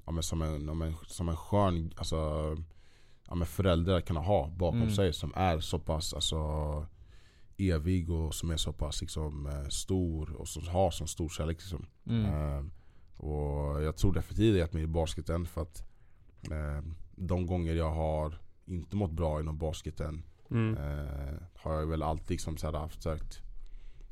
ja, men som, en, ja, men, som en skön alltså, ja, men förälder att kunna ha bakom Mm. sig som är så pass alltså, evig och som är så pass liksom, eh, stor och som har så stor kärlek. Liksom. Mm. Eh, och jag tror definitivt hjälpt mig i basketen för att eh, de gånger jag har inte mått bra inom basketen Mm. eh, har jag väl alltid liksom så här försökt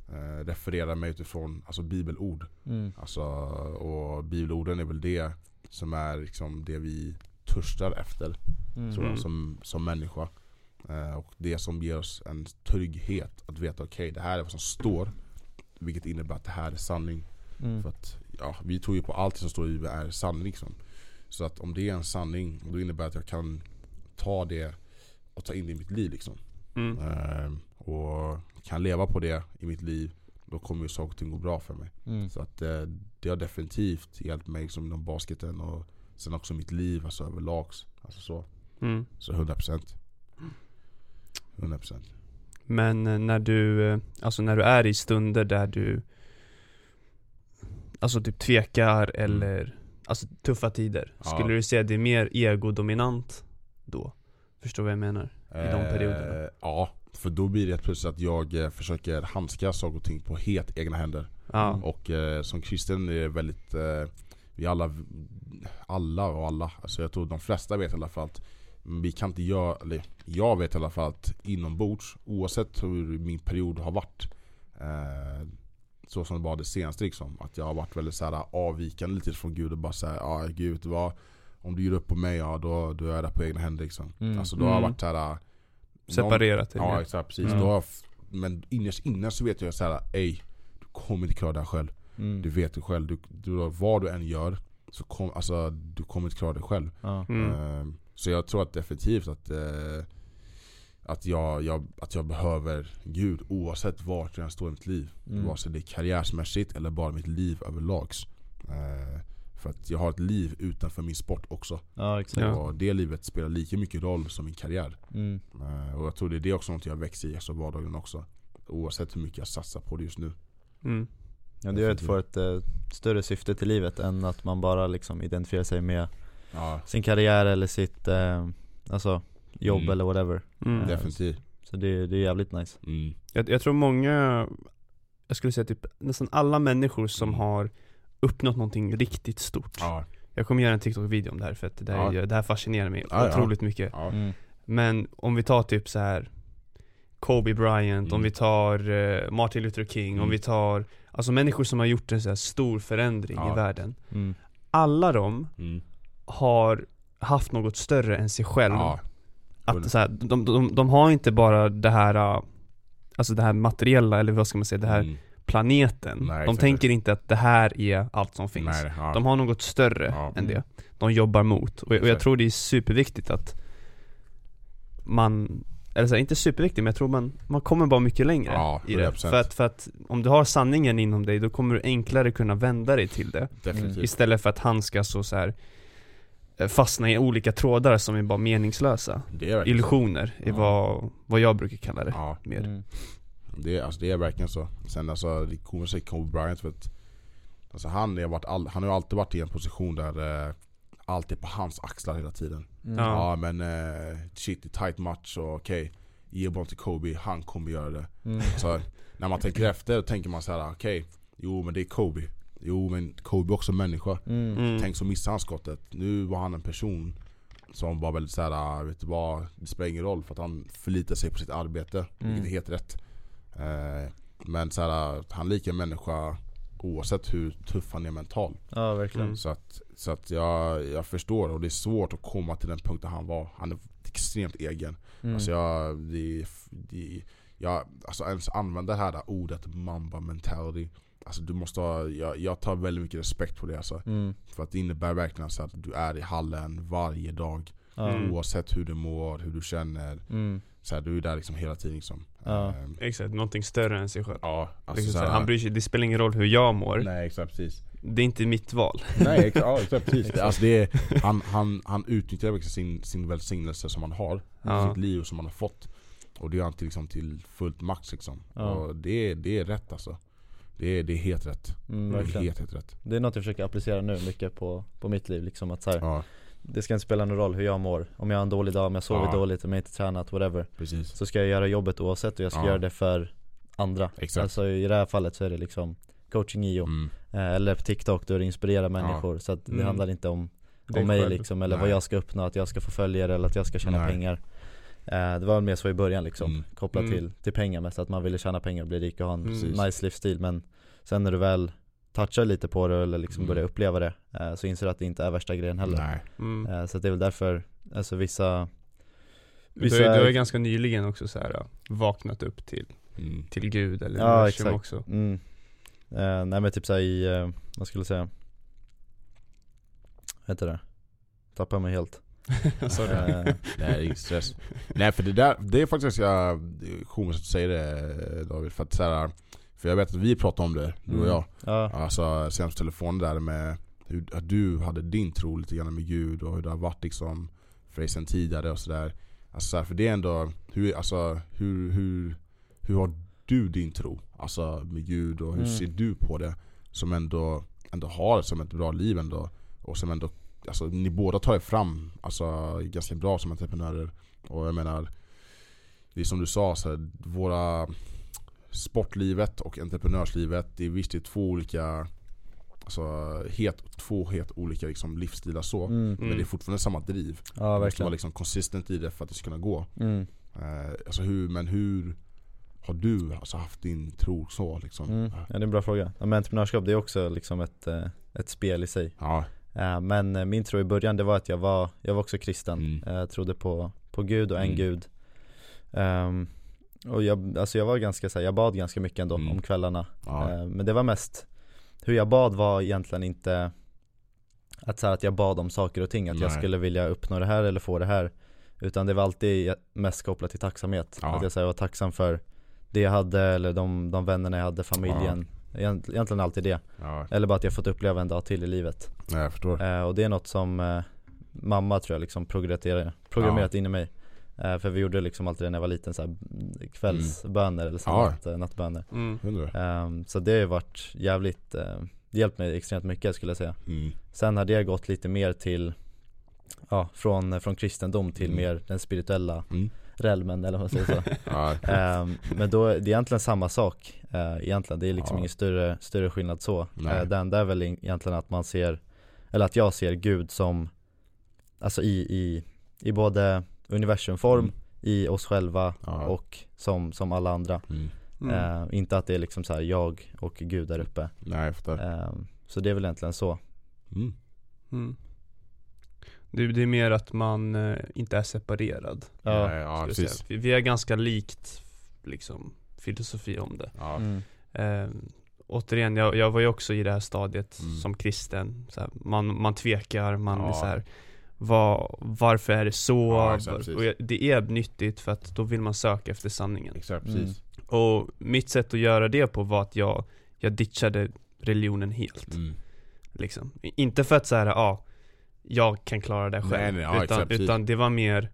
eh, referera mig utifrån alltså bibelord. Mm. Alltså, och bibelorden är väl det som är liksom det vi törstar efter Mm. tror jag, som, som människa. Eh, och det som ger oss en trygghet att veta okej det här är vad som står. Vilket innebär att det här är sanning. Mm. För att ja, vi tror ju på allt som står i Bibeln är sanning liksom. Så att om det är en sanning, då innebär det att jag kan ta det och ta in det i mitt liv liksom. Mm. Eh, och kan leva på det i mitt liv, då kommer ju saker och ting gå bra för mig. Mm. Så att eh, det har definitivt hjälpt mig som inom basketen och sen också mitt liv alltså överlags. Alltså så. Mm. Så 100% 100% Men eh, när du, eh, alltså när du är i stunder där du Alltså typ tvekar eller Alltså tuffa tider Mm. Ja. Skulle du säga att det är mer egodominant då? Förstår vad jag menar? I de perioderna? Eh, ja, för då blir det plötsligt att jag eh, försöker handskas saker och ting på helt egna händer. Ja, Och eh, som kristen är det väldigt, eh, vi alla, alla och alla, alltså jag tror de flesta vet i alla fall att vi kan inte göra, eller jag vet i alla fall att inombords, oavsett hur min period har varit eh, Så som det var det senaste liksom, att jag har varit väldigt så här, avvikande lite från Gud och bara säga ja Gud vad Om du ger upp på mig, ja då, då är jag där på egna händer liksom. Mm. Alltså då har jag Mm. varit såhär separerat eller? Ja exakt, precis. Mm. Då har jag men innerst inne så vet jag såhär, ej kommer inte klara det här själv. Mm. Du vet det själv. Du, du, vad du än gör, så kom, alltså, du kommer inte klara det själv. Mm. Ehm, så jag tror att definitivt att, eh, att, jag, jag, att jag behöver Gud oavsett vart jag står i mitt liv. Mm. Vare sig det är karriärsmässigt eller bara mitt liv överlags. Eh, för att jag har ett liv utanför min sport också. ja. Och det livet spelar lika mycket roll som min karriär. Mm. Eh, och jag tror det är det också något jag växer i, alltså vardagen också. Oavsett hur mycket jag satsar på det just nu. Mm. Ja, det gör att få ett eh, större syfte till livet än att man bara liksom identifierar sig med Ja, sin karriär eller sitt, eh, alltså jobb Mm. eller whatever Mm. Ja. definitivt. Så det, det är jävligt nice Mm. Jag, jag tror många, jag skulle säga typ nästan alla människor som Mm. har uppnått någonting riktigt stort Ja, Jag kommer göra en TikTok-video om det här för att det här, Ja. det här fascinerar mig Ja, ja. otroligt mycket ja. mm. Men om vi tar typ så här Kobe Bryant, om Mm. vi tar eh, Martin Luther King, om Mm. vi tar Alltså människor som har gjort en så stor förändring Ja. i världen Mm. Alla de Mm. har haft något större än sig själv ja. Att så här, de, de, de har inte bara det här uh, Alltså det här materiella, eller vad ska man säga, det här Mm. planeten Nej, De tänker inte att det här är allt som finns Nej, ja. De har något större Ja. än Mm. det De jobbar mot, och, och jag tror det är superviktigt att Man, eller så här, inte superviktigt men jag tror man, man kommer bara mycket längre Ja, i det 100%. för att, för att om du har sanningen inom dig, då kommer du enklare kunna vända dig till det Definitivt. Istället för att handskas och så här eh, Fastna i olika trådar som är bara meningslösa Det är Illusioner är Ja. vad, vad jag brukar kalla det så. Ja, mer Mm. det, är- alltså, det är verkligen så. Sen alltså, det kommer sig Kobe Bryant för att Alltså han, är varit all, han har ju alltid varit i en position där eh, allt är på hans axlar hela tiden. Mm. Ja. Ja men eh, shit, det är tight match och okej, ge bollen till Kobe, han kommer göra det. Mm. Så när man tänker efter, då tänker man så här: okej, jo men det är Kobe. Jo men Kobe är också människa. Mm. Mm. Tänk så missade han skottet. Nu var han en person som var väldigt såhär, vet du vad, det spelar ingen roll för att han förlitar sig på sitt arbete. Mm. Vilket är helt rätt. Eh, men såhär, han är lika en människa oavsett hur tuff han är mentalt. Ja verkligen. Mm. Så att, så att jag, jag förstår och det är svårt att komma till den punkten han var. Han är extremt egen. Mm. Alltså jag, det, det, jag, alltså ens använda det här ordet mamba mentality. Alltså du måste ha, jag, jag tar väldigt mycket respekt på det alltså. Mm. För att det innebär verkligen så att du är i hallen varje dag. Mm. Oavsett hur du mår, hur du känner. Mm. Så här, du är där liksom hela tiden liksom. Ja. Ehm, Exakt, någonting större än sig själv. ja alltså Liksom så här, han bryr sig, det spelar ingen roll hur jag mår, Nej exakt precis. det är inte mitt val. Nej exakt, ja, exakt precis. Det, alltså, det är, han, han, han utnyttjar liksom sin, sin välsignelse som han har. Ja. Sitt liv som han har fått. Och det gör han till, liksom, till fullt max liksom. Ja. Och det, är- det är rätt alltså. Det är, det är helt rätt. Mm, Det är helt, helt rätt. Det är något jag försöker applicera nu mycket på, på mitt liv liksom att så här, Ja, Det ska inte spela någon roll hur jag mår Om jag har en dålig dag, om jag sover Ja. dåligt, om jag inte tränat, whatever precis. Så ska jag göra jobbet oavsett och jag ska Ja. göra det för andra Exakt. Alltså i det här fallet så är det liksom coaching IO Mm. eh, Eller på TikTok då det inspirerar människor Så att det Mm. handlar inte om, om mig själv. liksom Eller vad Nej. jag ska uppnå, att jag ska få följare eller att jag ska tjäna Nej. pengar eh, Det var väl mer så i början liksom Mm. Kopplat Mm. till, till pengar mest, att man ville tjäna pengar och bli rik och ha en. Precis. nice livsstil Men sen när du väl touchar lite på det eller liksom Mm. börjar uppleva det eh, Så inser du att det inte är värsta grejen heller Nej. Mm. Eh, Så att det är väl därför, alltså vissa Du, ju- du har ju ganska nyligen också så här vaknat upp till, Mm. till gud eller Ja, universum exakt. också mm, eh, Nej men typ såhär i, eh, vad skulle jag säga Vad heter det? Tappar mig helt Sorry. Eh, Nej ingen stress. Nej för det där, det är faktiskt ganska komiskt att du säger det David. För att så här, för jag vet att vi pratade om det, du och mm. jag. Ja, Alltså senast på telefonen där med hur att du hade din tro lite grann med Gud och hur det har varit liksom för dig sen tidigare och sådär. Alltså så här, för det är ändå, hur, alltså, hur, hur, hur har du din tro? Alltså med Gud och hur Mm. ser du på det? Som ändå, ändå har som ett bra liv ändå. Och som ändå, alltså ni båda tar er fram alltså, ganska bra som entreprenörer. Och jag menar, det är som du sa, så här, våra sportlivet och entreprenörslivet, det är visst det är två olika Alltså helt, två helt olika liksom, livsstilar så mm. Men det är fortfarande samma driv ja Man måste vara verkligen liksom consistent i det för att det ska kunna gå mm. eh, alltså hur, Men hur har du alltså, haft din tro så liksom? Mm. Ja det är en bra fråga. Ja, men entreprenörskap det är också liksom ett, eh, ett spel i sig Ja, Eh, Men eh, min tro i början det var att jag var, jag var också kristen Mm. Jag trodde på, på Gud och en Mm. Gud Ehm, Och jag, alltså jag var ganska så här, jag bad ganska mycket ändå Mm. om kvällarna. Ja, Eh, Men det var mest Hur jag bad var egentligen inte Att, så här, att jag bad om saker och ting, att jag Nej. skulle vilja uppnå det här eller få det här. Utan det var alltid mest kopplat till tacksamhet. Ja. Att jag så här, var tacksam för det jag hade eller de, de vännerna jag hade, familjen. Egent- Egentligen alltid det. Ja, Eller bara att jag fått uppleva en dag till i livet. Jag eh, Och det är något som eh, mamma tror jag liksom programmerat, programmerat in i mig För vi gjorde liksom alltid det när jag var liten så här, kvällsböner eller så Ja. natt, eh, nattböner Mm. Ehm, Så det har ju varit jävligt, eh, det hjälpt mig extremt mycket skulle jag säga mm. Sen har det gått lite mer till, ja från, från kristendom till Mm. mer den spirituella Mm. realmen eller vad man säger så Ja, Ehm, Men då, det är egentligen samma sak eh, egentligen, det är liksom Ja. ingen större, större skillnad så uh, Det enda är väl egentligen att man ser, eller att jag ser Gud som, alltså i, i, i både universumform, Mm. i oss själva Ja. och som, som alla andra mm. Mm. Eh, Inte att det är liksom så här jag och Gud där uppe Nej jag förstår Eh, Så det är väl egentligen så mm. Mm. Det, det är mer att man eh, inte är separerad Ja, ja precis vi, vi är ganska likt liksom filosofi om det ja. mm. eh, Återigen, jag, jag var ju också i det här stadiet Mm. som kristen så här, man, man tvekar, man Ja. är så här, vad, varför är det så? Ja, exakt, och jag, det är nyttigt för att då vill man söka efter sanningen Exakt Mm. precis Och mitt sätt att göra det på var att jag, jag ditchade religionen helt mm. liksom. Inte för att säga ja, jag kan klara det själv Nej, nej, ja, utan, exakt, utan det var mer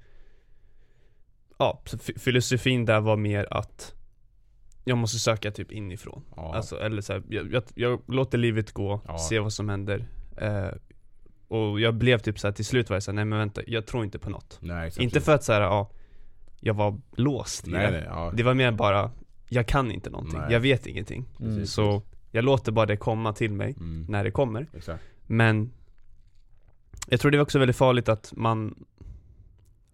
Ja, filosofin där var mer att Jag måste söka typ inifrån Ja. Alltså eller så här, jag, jag, jag låter livet gå, Ja. se vad som händer eh, och jag blev typ så här till slut var jag såhär, nej men vänta, jag tror inte på något Nej, exakt. Inte för att såhär, ja, jag var låst i Nej det nej, ja. Det var mer bara, jag kan inte någonting, Nej. jag vet ingenting Mm. Så jag låter bara det komma till mig Mm. när det kommer Exakt. Men Jag tror det är också väldigt farligt att man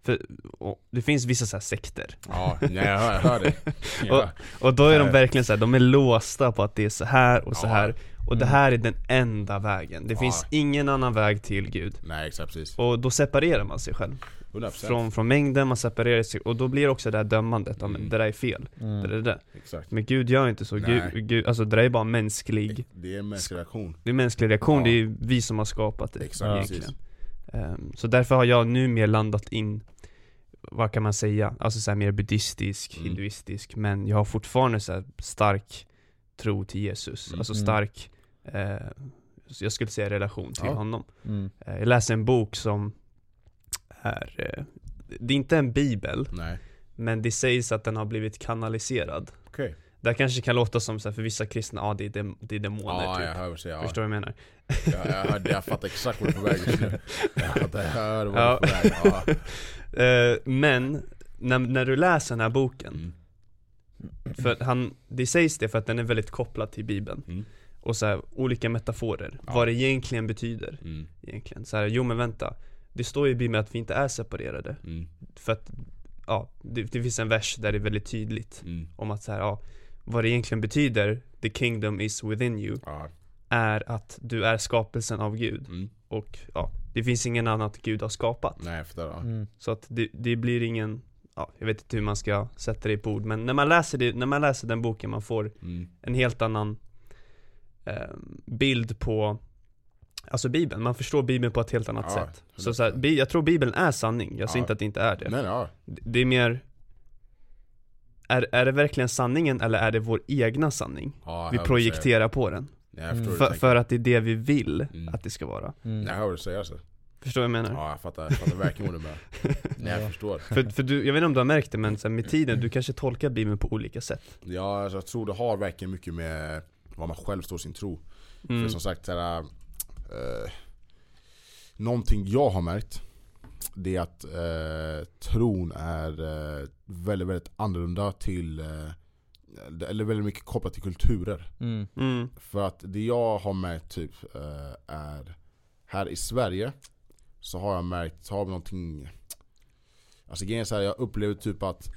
för, och det finns vissa så här sekter Ja, nej jag hör, jag hör det. Ja. Och då är de verkligen så här, de är låsta på att det är så här och så Ja. Och det Mm. här är den enda vägen, det Ja. finns ingen annan väg till Gud Nej exakt precis. Och då separerar man sig själv 100% från, från mängden, man separerar sig och då blir det också det här dömandet, Mm. det där är fel, Mm. det där är det Exakt. Men Gud gör inte så, Nej. Gud, Gud, alltså det där är bara mänsklig Det är en mänsklig reaktion. Det är mänsklig reaktion, Ja. det är vi som har skapat det Exakt. Ehm, Så därför har jag nu mer landat in Vad kan man säga? Alltså så här mer buddhistisk, Mm. hinduistisk Men jag har fortfarande så här stark tro till Jesus Mm. Alltså Mm. stark eh, så Jag skulle säga relation till Ja. honom Mm. Eh, Jag läser en bok som är eh, Det är inte en bibel Nej. Men det sägs att den har blivit kanaliserad Okej. Det kanske kan låta som så här, för vissa kristna, ja det är, dem, det är demoner Ja, typ jag hör säger. Ja. Förstår du vad jag menar? Jag, jag, hörde, jag fattar exakt vart du är på väg just nu. Jag hör vart Ja. du är på väg. Ja. Eh, men, när, när du läser den här boken, Mm. För han, det sägs det för att den är väldigt kopplad till bibeln Mm. Och så här, olika metaforer, Ja. vad det egentligen betyder Mm. egentligen så här, jo men vänta Det står i bibeln att vi inte är separerade Mm. För att, ja, det, det finns en vers där det är väldigt tydligt Mm. Om att så här, ja, vad det egentligen betyder, the kingdom is within you Ja. Är att du är skapelsen av Gud Mm. Och ja, det finns ingen annat Gud har skapat Nej fattar. Ja. Mm. Så att det, det blir ingen, ja, jag vet inte hur man ska sätta det på ord Men när man läser, det, när man läser den boken, man får Mm. en helt annan eh, bild på Alltså bibeln, man förstår bibeln på ett helt annat Ja, sätt Så, så här, jag tror bibeln är sanning, jag säger Ja. inte att det inte är det Nej, ja. Det är mer är, är det verkligen sanningen eller är det vår egna sanning? Vi säger. projekterar på den Mm. för, för att det är det vi vill Mm. att det ska vara Mm. Nej, jag hör vad du säger alltså. Förstår vad jag menar? Ja jag fattar, jag fattar verkligen vad du menar. Nej jag Ja. förstår. För, för du, jag vet inte om du har märkt det men så här, med tiden, du kanske tolkar bibeln på olika sätt Ja, alltså, jag tror det har verkligen mycket med vad man själv står sin tro. mm. För som sagt, såhär, eh, någonting jag har märkt Det är att eh, tron är eh, väldigt, väldigt annorlunda till eh, Eller väldigt mycket kopplat till kulturer Mm. Mm. För att det jag har märkt typ eh, är Här i Sverige Så har jag märkt, har vi någonting Alltså grejen är så här, jag upplever typ att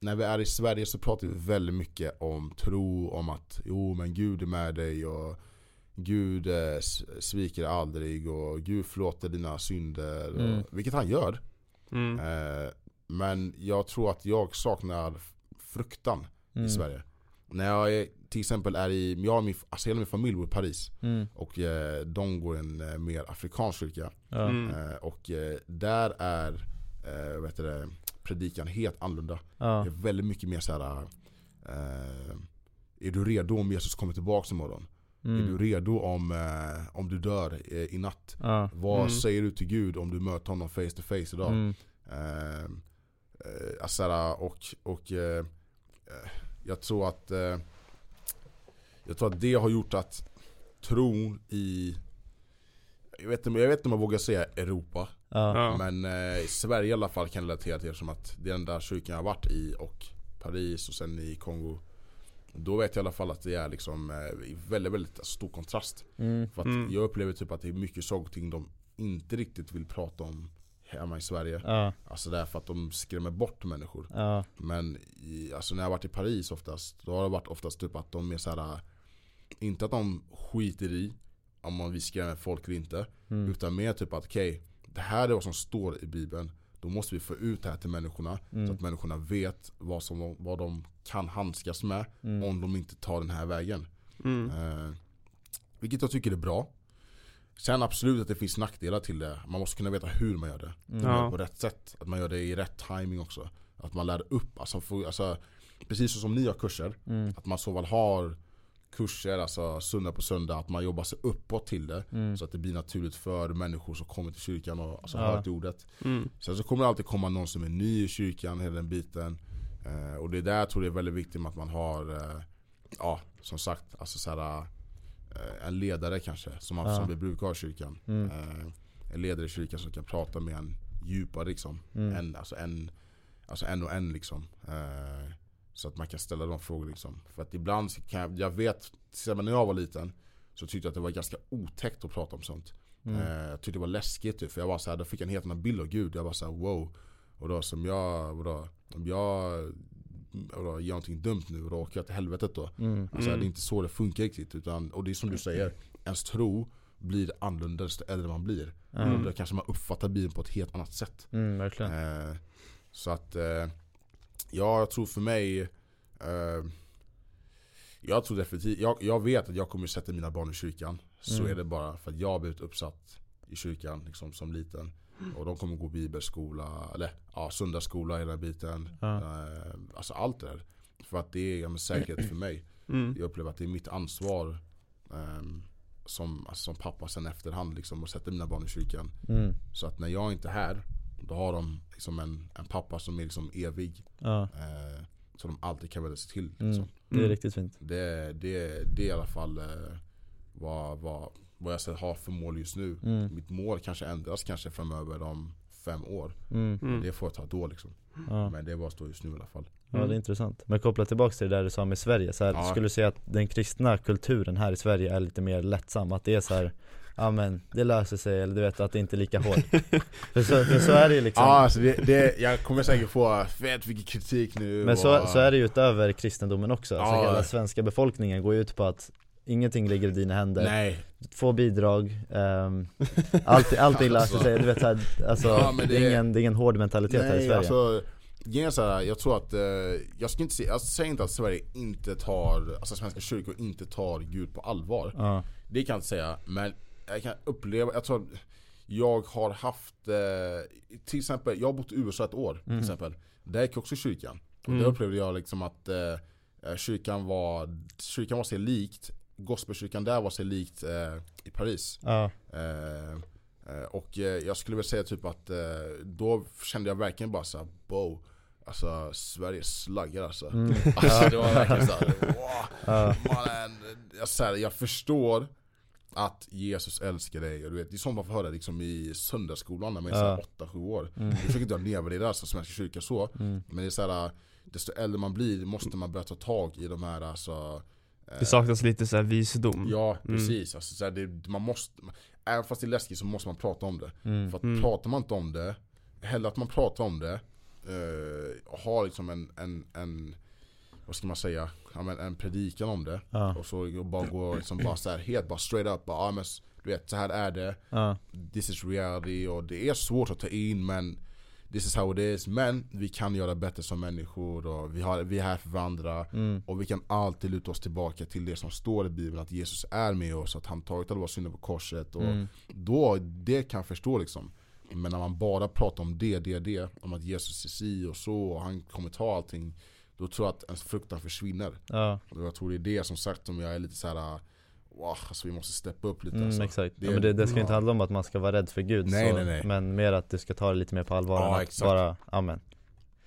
När vi är i Sverige så pratar vi väldigt mycket om tro, om att Jo men Gud är med dig och Gud eh, sviker aldrig och Gud förlåter dina synder och, Mm. Vilket han gör Mm. eh, Men jag tror att jag saknar fruktan Mm. i Sverige När jag är, till exempel är i, jag min, alltså hela min familj bor i Paris Mm. och eh, de går i en eh, mer afrikansk kyrka. Mm. Eh, och eh, där är eh, heter det, predikan helt annorlunda. Ja. Det är väldigt mycket mer så här. Eh, är du redo om Jesus kommer tillbaka imorgon? Är du Mm. redo om, eh, om du dör eh, i natt? Ja. Vad Mm. säger du till Gud om du möter honom face to face idag? Mm. Eh, eh, alltså, och och jag tror att eh, Jag tror att det har gjort att tron i jag vet, inte, jag vet inte om jag vågar säga Europa Ja. Men eh, i Sverige i alla fall kan jag relatera till det som att det är den där kyrkan jag har varit i och Paris och sen i Kongo Då vet jag i alla fall att det är liksom eh, i väldigt, väldigt stor kontrast Mm. För att Mm. jag upplever typ att det är mycket saker och ting de inte riktigt vill prata om hemma i Sverige Ja. Alltså därför att de skrämmer bort människor Ja. Men i, alltså när jag har varit i Paris oftast Då har det varit oftast typ att de är såhär Inte att de skiter i Om man vi skrämmer folk eller inte Mm. Utan mer typ att okej Det här är vad som står i bibeln Då måste vi få ut det här till människorna Så Mm. att människorna vet vad, som, vad de kan handskas med Mm. Om de inte tar den här vägen Mm. eh, Vilket jag tycker är bra Sen absolut att det finns nackdelar till det Man måste kunna veta hur man gör det Mm. man gör det på rätt sätt. Att man gör det i rätt timing också. Att man lär upp, alltså, få, alltså precis så som ni har kurser. Mm. Att man så väl har kurser, alltså söndag på söndag. Att man jobbar sig uppåt till det. Mm. Så att det blir naturligt för människor som kommer till kyrkan och alltså, Ja. hör till ordet. Mm. Sen så kommer det alltid komma någon som är ny i kyrkan, hela den biten. Eh, och det är där jag tror det är väldigt viktigt med att man har, eh, ja som sagt, alltså så här, eh, en ledare kanske. Som, man, Ja. som vi brukar ha i kyrkan. Mm. Eh, en ledare i kyrkan som kan prata med en djupare liksom. Mm. En, alltså, en, alltså en och en liksom. Så att man kan ställa de frågorna liksom. För att ibland så kan jag, jag vet, till när jag var liten så tyckte jag att det var ganska otäckt att prata om sånt. Mm. Eh, jag tyckte det var läskigt typ, för jag var så här, då fick jag en helt annan bild av Gud. Jag var så här, wow. Och då som jag, vadå, om jag vadå, gör någonting dumt nu, och då åker jag till helvetet då. Mm. Alltså Mm. det är inte så det funkar riktigt. Utan, och det är som du säger, ens tro blir annorlunda desto äldre man blir. Mm. Då kanske man uppfattar Bibeln på ett helt annat sätt. Mm, verkligen. Eh, så att, eh, ja jag tror för mig eh, Jag tror definitivt, jag, jag vet att jag kommer sätta mina barn i kyrkan Så Mm. är det bara för att jag har blivit uppsatt i kyrkan liksom, som liten Och de kommer gå bibelskola, eller ja, söndagsskola hela biten Ja. eh, Alltså allt det där För att det är en säkerhet för mig Mm. Jag upplever att det är mitt ansvar ehm, som, alltså, som pappa sen efterhand liksom, att sätta mina barn i kyrkan Mm. så att när jag inte är här, då har de liksom en, en pappa som är liksom evig. Ja. Eh, så de alltid kan vända sig till. Mm. Liksom. Det är Mm. riktigt fint. Det, det, det är i alla fall eh, vad, vad, vad jag ska ha för mål just nu. Mm. Mitt mål kanske ändras kanske framöver om fem år. Mm. Mm. Det får jag ta då liksom. Ja. Men det är vad står just nu i alla fall. ja, det är intressant. Men koppla tillbaka till det där du sa med Sverige, så här, Ja. skulle du säga att den kristna kulturen här i Sverige är lite mer lättsam? Att det är så här, ja men det löser sig, eller du vet att det inte är lika hårt? för, så, för så är det ju liksom Ja, alltså det, det, jag kommer säkert få fett mycket kritik nu. Men så, och- så är det ju utöver kristendomen också, alltså Ja. hela svenska befolkningen går ju ut på att Ingenting ligger i dina händer, Nej, få bidrag, um, allting, allting löser Alltså. sig, du vet såhär, alltså, Ja, men det, är det- ingen, det är ingen hård mentalitet här i Nej Sverige alltså, grejen är så jag tror att, eh, jag ska inte säga, jag säger inte att Sverige inte tar, alltså svenska kyrkor inte tar Gud på allvar Ja, Det kan jag inte säga, men jag kan uppleva, jag tror att jag har haft, eh, till exempel, jag har bott i USA ett år till Mhm. exempel. Där gick jag också i kyrkan, och Mm. där upplevde jag liksom att eh, kyrkan var, kyrkan var sig likt, gospelkyrkan där var sig likt eh, i Paris. Ja, Eh, eh, och eh, jag skulle väl säga typ att eh, då kände jag verkligen bara såhär, wow. Alltså Sverige slaggar alltså. Mm. Alltså det var verkligen såhär, wow. Ja, jag, så här, jag förstår att Jesus älskar dig och du vet, det är sånt man får höra liksom i söndagsskolan när man är Ja. ja. 8-7 år mm. Jag försöker inte nedvärdera alltså, Svenska kyrkan så Mm. Men det är såhär, desto äldre man blir måste man börja ta tag i de här alltså eh, Det saknas lite så här visdom Ja Mm. precis, alltså, så här, det, man måste, även fast det är läskigt så måste man prata om det Mm. För att Mm. pratar man inte om det, hellre att man pratar om det eh, och har liksom en, en, en vad ska man säga, ja, en predikan om det. Ja, och så bara gå liksom bara så här, helt bara straight up, bara, ja, men, du vet så här är det, ja, this is reality och det är svårt att ta in men this is how it is, men vi kan göra bättre som människor och vi, har, vi är här för varandra. Mm. och vi kan alltid luta oss tillbaka till det som står i bibeln, att Jesus är med oss, att han tagit alla våra synder på korset. Och Mm. då, det kan jag förstå liksom. Men när man bara pratar om det, det, det Om att Jesus är si och så och han kommer ta allting Då tror jag att ens fruktan försvinner ja, Och jag tror det är det som sagt som jag är lite så här. Wow, alltså vi måste steppa upp lite mm, alltså. exakt. Det ja, men det, det ska ja. inte handla om att man ska vara rädd för Gud Nej, så, nej, nej. Men mer att du ska ta det lite mer på allvar Ja, än att exakt. bara, amen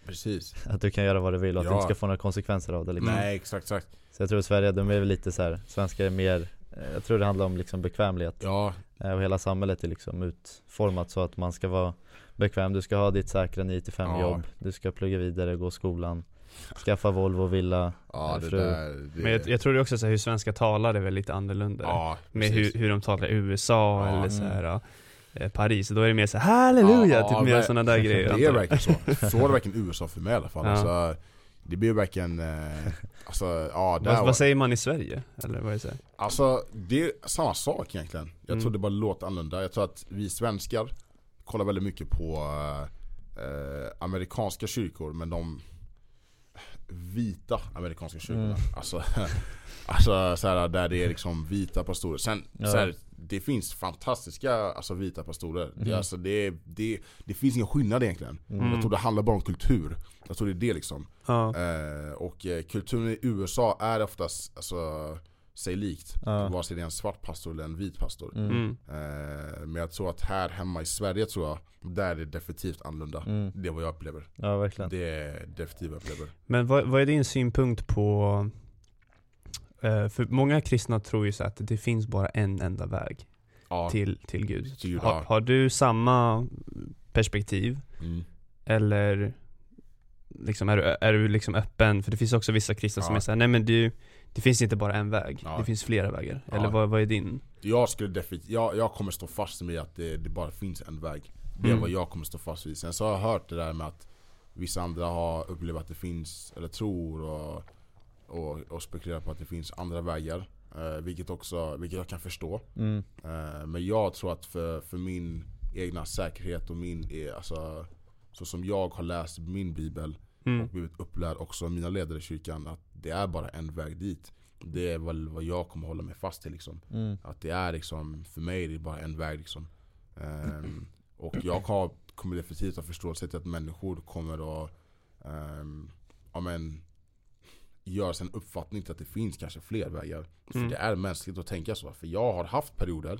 Precis Att du kan göra vad du vill och att du Ja. inte ska få några konsekvenser av det liksom. Nej exakt, exakt Så jag tror Sverige, de är väl lite så här, svenskar är mer eh, Jag tror det handlar om liksom bekvämlighet Ja, Eh, Och hela samhället är liksom utformat så att man ska vara bekväm Du ska ha ditt säkra 9-5 Ja. jobb Du ska plugga vidare, gå skolan Skaffa Volvo, villa ja Eh, det fru. där det, Men jag, jag tror det också så här, hur svenska talar är väl lite annorlunda Ja, Med hur, hur de talar i USA Ja. eller så Mm. här, ja, eh, Paris, då är det mer så här, halleluja, Ja, typ mer sådana där grejer Det är verkligen så. Så var det verkligen USA för mig i alla fall. Ja. Alltså, det blir verkligen, eh, alltså ja där vad, var- vad säger man i Sverige? Eller vad är det? Alltså det är samma sak egentligen. Jag Mm. tror det bara låter annorlunda. Jag tror att vi svenskar kollar väldigt mycket på eh, amerikanska kyrkor, men de vita amerikanska kyrkorna. Mm. Alltså, alltså så här, där det är liksom vita pastorer. Sen Ja. så här, det finns fantastiska alltså, vita pastorer. Det, Mhm. alltså, det, det, det finns ingen skillnad egentligen. Mm. Jag tror det handlar bara om kultur. Jag tror det är det liksom. Ja. Eh, och eh, kulturen i USA är oftast alltså, sig likt. Ja. Vare sig det är en svart pastor eller en vit pastor. Mm. Mm. Eh, men jag tror att här hemma i Sverige tror jag, där är det definitivt annorlunda. Mm. Det är vad jag upplever. Ja verkligen Det är definitivt vad jag upplever. Men vad, vad är din synpunkt på eh, För många kristna tror ju så att det finns bara en enda väg Ja, till, till Gud. till Gud, Har, ja. har du samma perspektiv? Mm. Eller liksom, är, du, är du liksom öppen? För det finns också vissa kristna som Ja. är såhär, nej men du, det finns inte bara en väg, Ja. det finns flera vägar. Ja. Eller vad, vad är din? Jag skulle definitivt, jag, jag kommer stå fast med att det, det bara finns en väg Det är Mm. vad jag kommer stå fast vid Sen så har jag hört det där med att Vissa andra har upplevt att det finns, eller tror och, och, och spekulerar på att det finns andra vägar eh, vilket, också, vilket jag kan förstå Mm. eh, Men jag tror att för, för min egna säkerhet och min, eh, alltså Så som jag har läst min bibel Mm. och blivit upplärd också av mina ledare i kyrkan Att det är bara en väg dit Det är väl vad jag kommer hålla mig fast till liksom Mm. att det är liksom, för mig är det bara en väg liksom. Ehm, och jag har, kommer definitivt ha förståelse till att människor kommer att um, ja, men, göra sig en uppfattning till att det finns kanske fler vägar. För Mm. det är mänskligt att tänka så. För jag har haft perioder,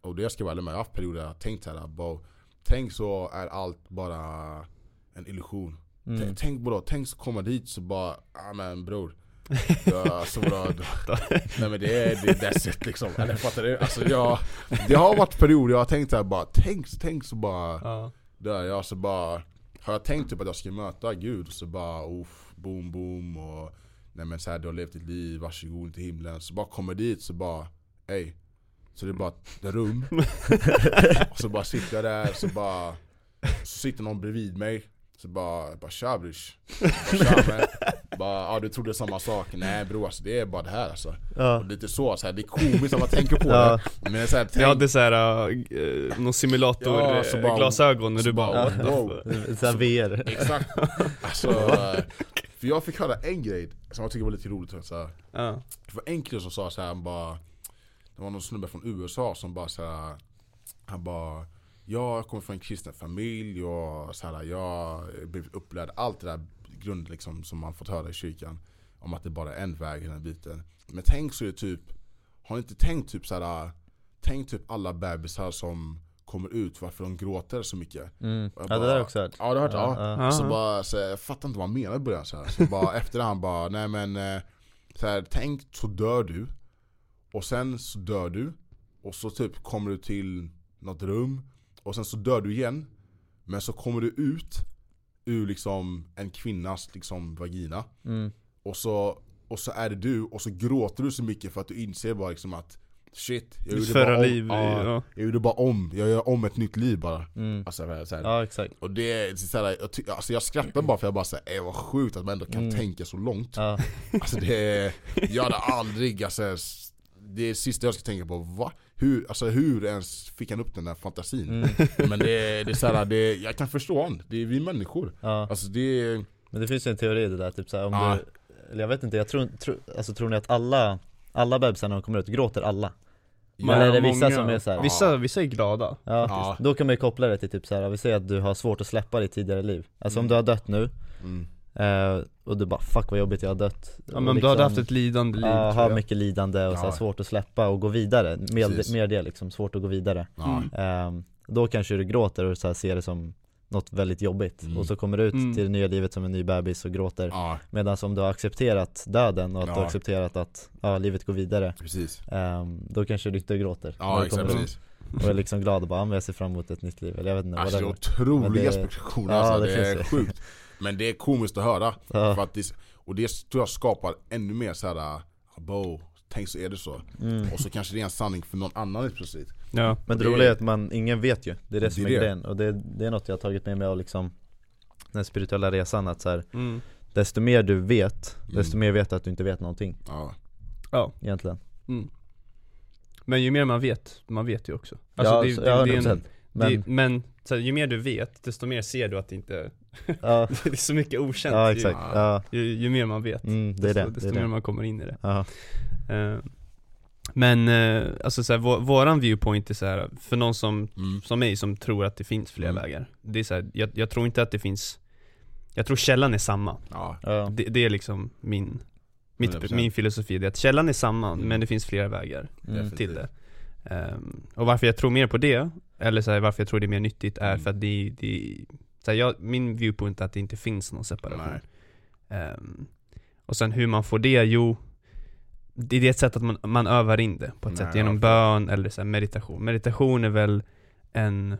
och det ska jag vara ärlig med, jag har haft perioder där jag har tänkt så här, bara, tänk så är allt bara en illusion. Mm. Tänk, bara, tänk så komma dit så bara, ja men bror. Ja, så bra, nej men det är, det that's it liksom, eller fattar du? Alltså jag, det har varit perioder jag har tänkt såhär bara, tänk, tänk så bara Ja. Där jag så bara Har jag tänkt typ att jag ska möta Gud så bara uff, boom boom och Nej men såhär du har levt ditt liv, varsågod till himlen. Så bara kommer dit så bara, ey. Så det är bara ett rum. Och så bara sitter jag där så bara Så sitter någon bredvid mig Så bara, bara tja brors Bara ja du trodde samma sak, nej bror alltså det är bara det här alltså Ja. och Lite så, så här, det är komiskt att man tänker på Ja. det Men så här, Jag tänk, hade såhär, uh, någon simulator, Ja, eh, så bara- glasögon och du bara, the wow. Såhär VR. Exakt. Alltså, eh, för jag fick höra en grej som jag tycker var lite roligt. Så här, Ja. det var en kille som sa så här, han bara Det var någon snubbe från USA som bara så här, Han bara Jag kommer från en kristen familj och så här, jag blivit upplärd Allt det där grund liksom, som man fått höra i kyrkan Om att det bara är en väg i den här biten Men tänk så är det typ Har ni inte tänkt typ så här, Tänk typ alla bebisar som kommer ut varför de gråter så mycket Mm. Jag Ja det bara- där har jag också hört. Ja du har hört det? Ja. Ja. Så bara, så jag fattar inte vad han menar i början så, här. så bara efter det han bara, nej men eh, så här, Tänk så dör du Och sen så dör du Och så typ kommer du till något rum Och sen så dör du igen Men så kommer du ut Ur liksom en kvinnas liksom vagina Mm. Och så, och så är det du och så gråter du så mycket för att du inser bara liksom att Shit, jag gjorde bara om, liv, ja, ja. jag gjorde bara om, jag gör om ett nytt liv bara Mm. Alltså så här, Ja exakt. och det är så här, jag, alltså jag skrattar bara för jag bara säger vad sjukt att man ändå kan Mm. tänka så långt Ja. Alltså det jag hade aldrig, alltså, s- det är det sista jag ska tänka på, va? Hur, alltså hur ens fick han upp den där fantasin? Mm. Men det är, det är så här, det jag kan förstå honom, det är vi människor ja. Alltså det Men det finns ju en teori i det där, typ såhär om Ja. du Eller jag vet inte, jag tror, tro, alltså tror ni att alla Alla bebisar när de kommer ut, gråter alla? Men Eller är det vissa många- som är så här- Vissa, vissa är glada. Ja, Ja. då kan man ju koppla det till typ såhär, vi säger att du har svårt att släppa ditt tidigare liv Alltså om Mm. du har dött nu, mm, eh, och du bara 'fuck vad jobbigt jag har dött' Ja men du hade liksom- haft ett lidande liv Ja, tror har mycket lidande och så här, Ja. svårt att släppa och gå vidare, med, Precis. mer det liksom, svårt att gå vidare. Ja, Mm. Ehm, Då kanske du gråter och så här, ser det som något väldigt jobbigt. Mm. och så kommer du ut Mm. till det nya livet som en ny bebis och gråter. Ja, Medan om du har accepterat döden och att du Ja. har accepterat att ja, livet går vidare precis. ehm, Då kanske du inte gråter. Ja du exakt, precis och är liksom glad och bara, ja, jag ser fram emot ett nytt liv, eller jag vet inte Alltså det är vad otroliga spekulationer Ja, alltså, det det, är finns sjukt Men det är komiskt att höra Ja. för att det, Och det tror jag skapar ännu mer såhär, bo, tänk så är det så mm. Och så kanske det är en sanning för någon annan helt plötsligt Ja. Men det, det- roliga är att man, ingen vet ju, det är det som Det är, är det. grejen och det, det är något jag har tagit med mig av liksom Den spirituella resan att så här, Mm. desto mer du vet, Mm. desto mer vet du att du inte vet någonting Ja, Ja. egentligen Mm. Men ju mer man vet, man vet ju också. Alltså Ja, det, så- det, ja, det är en, 100%. Men, det, men så här, ju mer du vet, desto mer ser du att det inte, ja, det är så mycket okänt. ja exakt, ja, Ju, ju, ju mer man vet, mm, det är det, desto, det desto är mer det. man kommer in i det. Ja, Eh, men eh, alltså så här, vår, våran viewpoint är så här, för någon som, mm. som mig som tror att det finns fler Mm. vägar. Det är så här, jag, jag tror inte att det finns, jag tror källan är samma. Det, det är liksom min, mitt, 100%. min filosofi, det är att källan är samma, Mm. men det finns flera vägar mm, till det. Ehm, och varför jag tror mer på det, eller så här, varför jag tror det är mer nyttigt är Mm. för att det, det så här, jag, min viewpoint är att det inte finns någon separation. Ehm, och sen hur man får det, jo det är ett sätt att man, man övar in det på ett Nej, sätt genom bön eller så här meditation. Meditation är väl en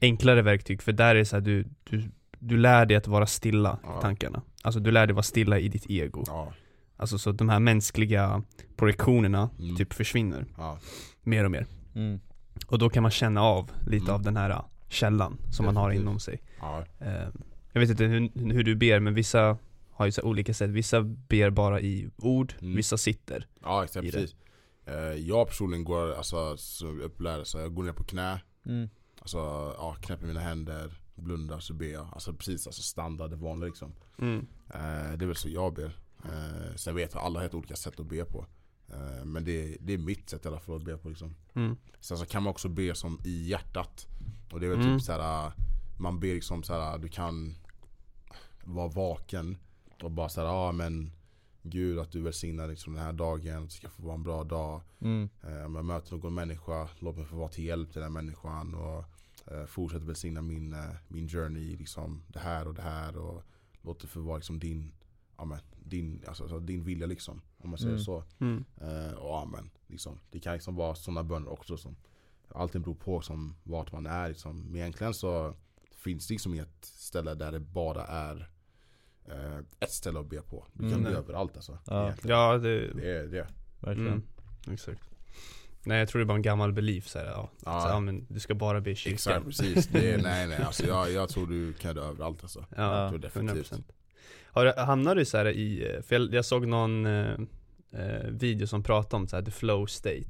enklare verktyg för där är det så här, du, du, du lär dig att vara stilla Ja. i tankarna. Alltså du lär dig vara stilla i ditt ego. Ja, Alltså så de här mänskliga projektionerna Mm. typ försvinner ja, mer och mer. Mm. Och då kan man känna av lite Mm. av den här äh, källan som man har inom sig. ja, Eh, Jag vet inte hur, hur du ber men vissa har ju så olika sätt. Vissa ber bara i ord, Mm. vissa sitter. ja exakt I det. precis Eh, Jag personligen går, alltså som upplärd, så jag går ner på knä Mm. Alltså ja, knäpper mina händer, blundar så ber jag Alltså precis, alltså standard, det vanliga liksom Mm. Eh, det är väl så jag ber. Sen vet jag alla har helt olika sätt att be på. Eh, men det, det är mitt sätt i alla fall att be på liksom. Mm. Sen så kan man också be som i hjärtat. Och det är väl Mm. typ såhär, man ber liksom såhär, du kan vara vaken och bara såhär, ja ah, men Gud att du välsignar liksom den här dagen, att det ska få vara en bra dag. Mm. Eh, om jag möter någon människa, låt mig få vara till hjälp till den människan och eh, fortsätt välsigna min, eh, min journey, liksom det här och det här och låt det få vara liksom din, ja, men, din, alltså, alltså, din vilja liksom, om man säger Mm. så. Mm. Eh, och amen, liksom. Det kan liksom vara sådana böner också som Allting beror på som, vart man är liksom. Men egentligen så finns det liksom ett ställe där det bara är eh, ett ställe att be på. Du kan Mm. be överallt alltså. Ja. egentligen. Ja, det, Det är det. Verkligen. mm. exakt. Nej jag tror det är bara en gammal belief såhär, ja. Ja. Så, ja men du ska bara be i kyrkan. Exakt, precis. Det är, nej nej, alltså jag, jag tror du kan göra överallt alltså. Ja, Jag tror definitivt. 100% Har, hamnar du så här i, eh, för jag, jag såg någon eh, eh, video som pratade om så här, the flow state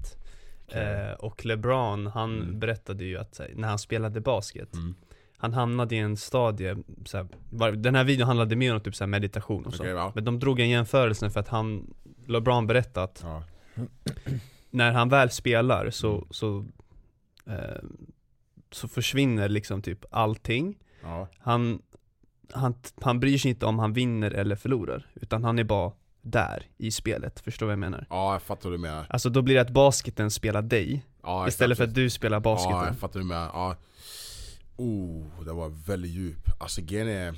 Okej. eh, Och LeBron, han Mm. berättade ju att så här, när han spelade basket Mm. Han hamnade i en stadie, så här, var, den här videon handlade mer om typ så meditation och så Okej, ja. Men de drog en jämförelse för att han, LeBron berättade att Ja. när han väl spelar så, Mm. så, eh, så försvinner liksom typ allting Ja. han, han, han bryr sig inte om han vinner eller förlorar, utan han är bara där i spelet, förstår du vad jag menar? ja, jag fattar vad du menar. Alltså då blir det att basketen spelar dig, Ja, istället för att du spelar Ja, basketen jag fattar vad du menar. Ja. Oh, det var väldigt djup. Alltså grejen är,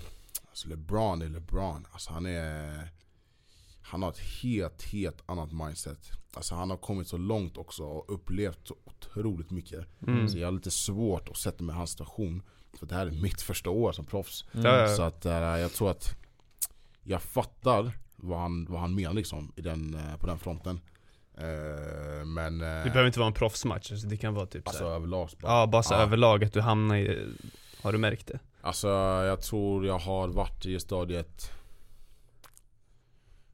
alltså LeBron är LeBron. Alltså han är, han har ett helt, helt annat mindset. Alltså han har kommit så långt också och upplevt så otroligt mycket. mm. Så jag har lite svårt att sätta mig i hans situation. För det här är mitt första år som proffs. Mm. Så att eh, jag tror att jag fattar vad han, vad han menar liksom i den, eh, på den fronten. Eh, men... Det behöver inte vara en proffsmatch, alltså det kan vara typ Alltså så här. överlag bara, Ja, bara så Ja. överlag att du hamnar i, har du märkt det? Alltså jag tror jag har varit i stadiet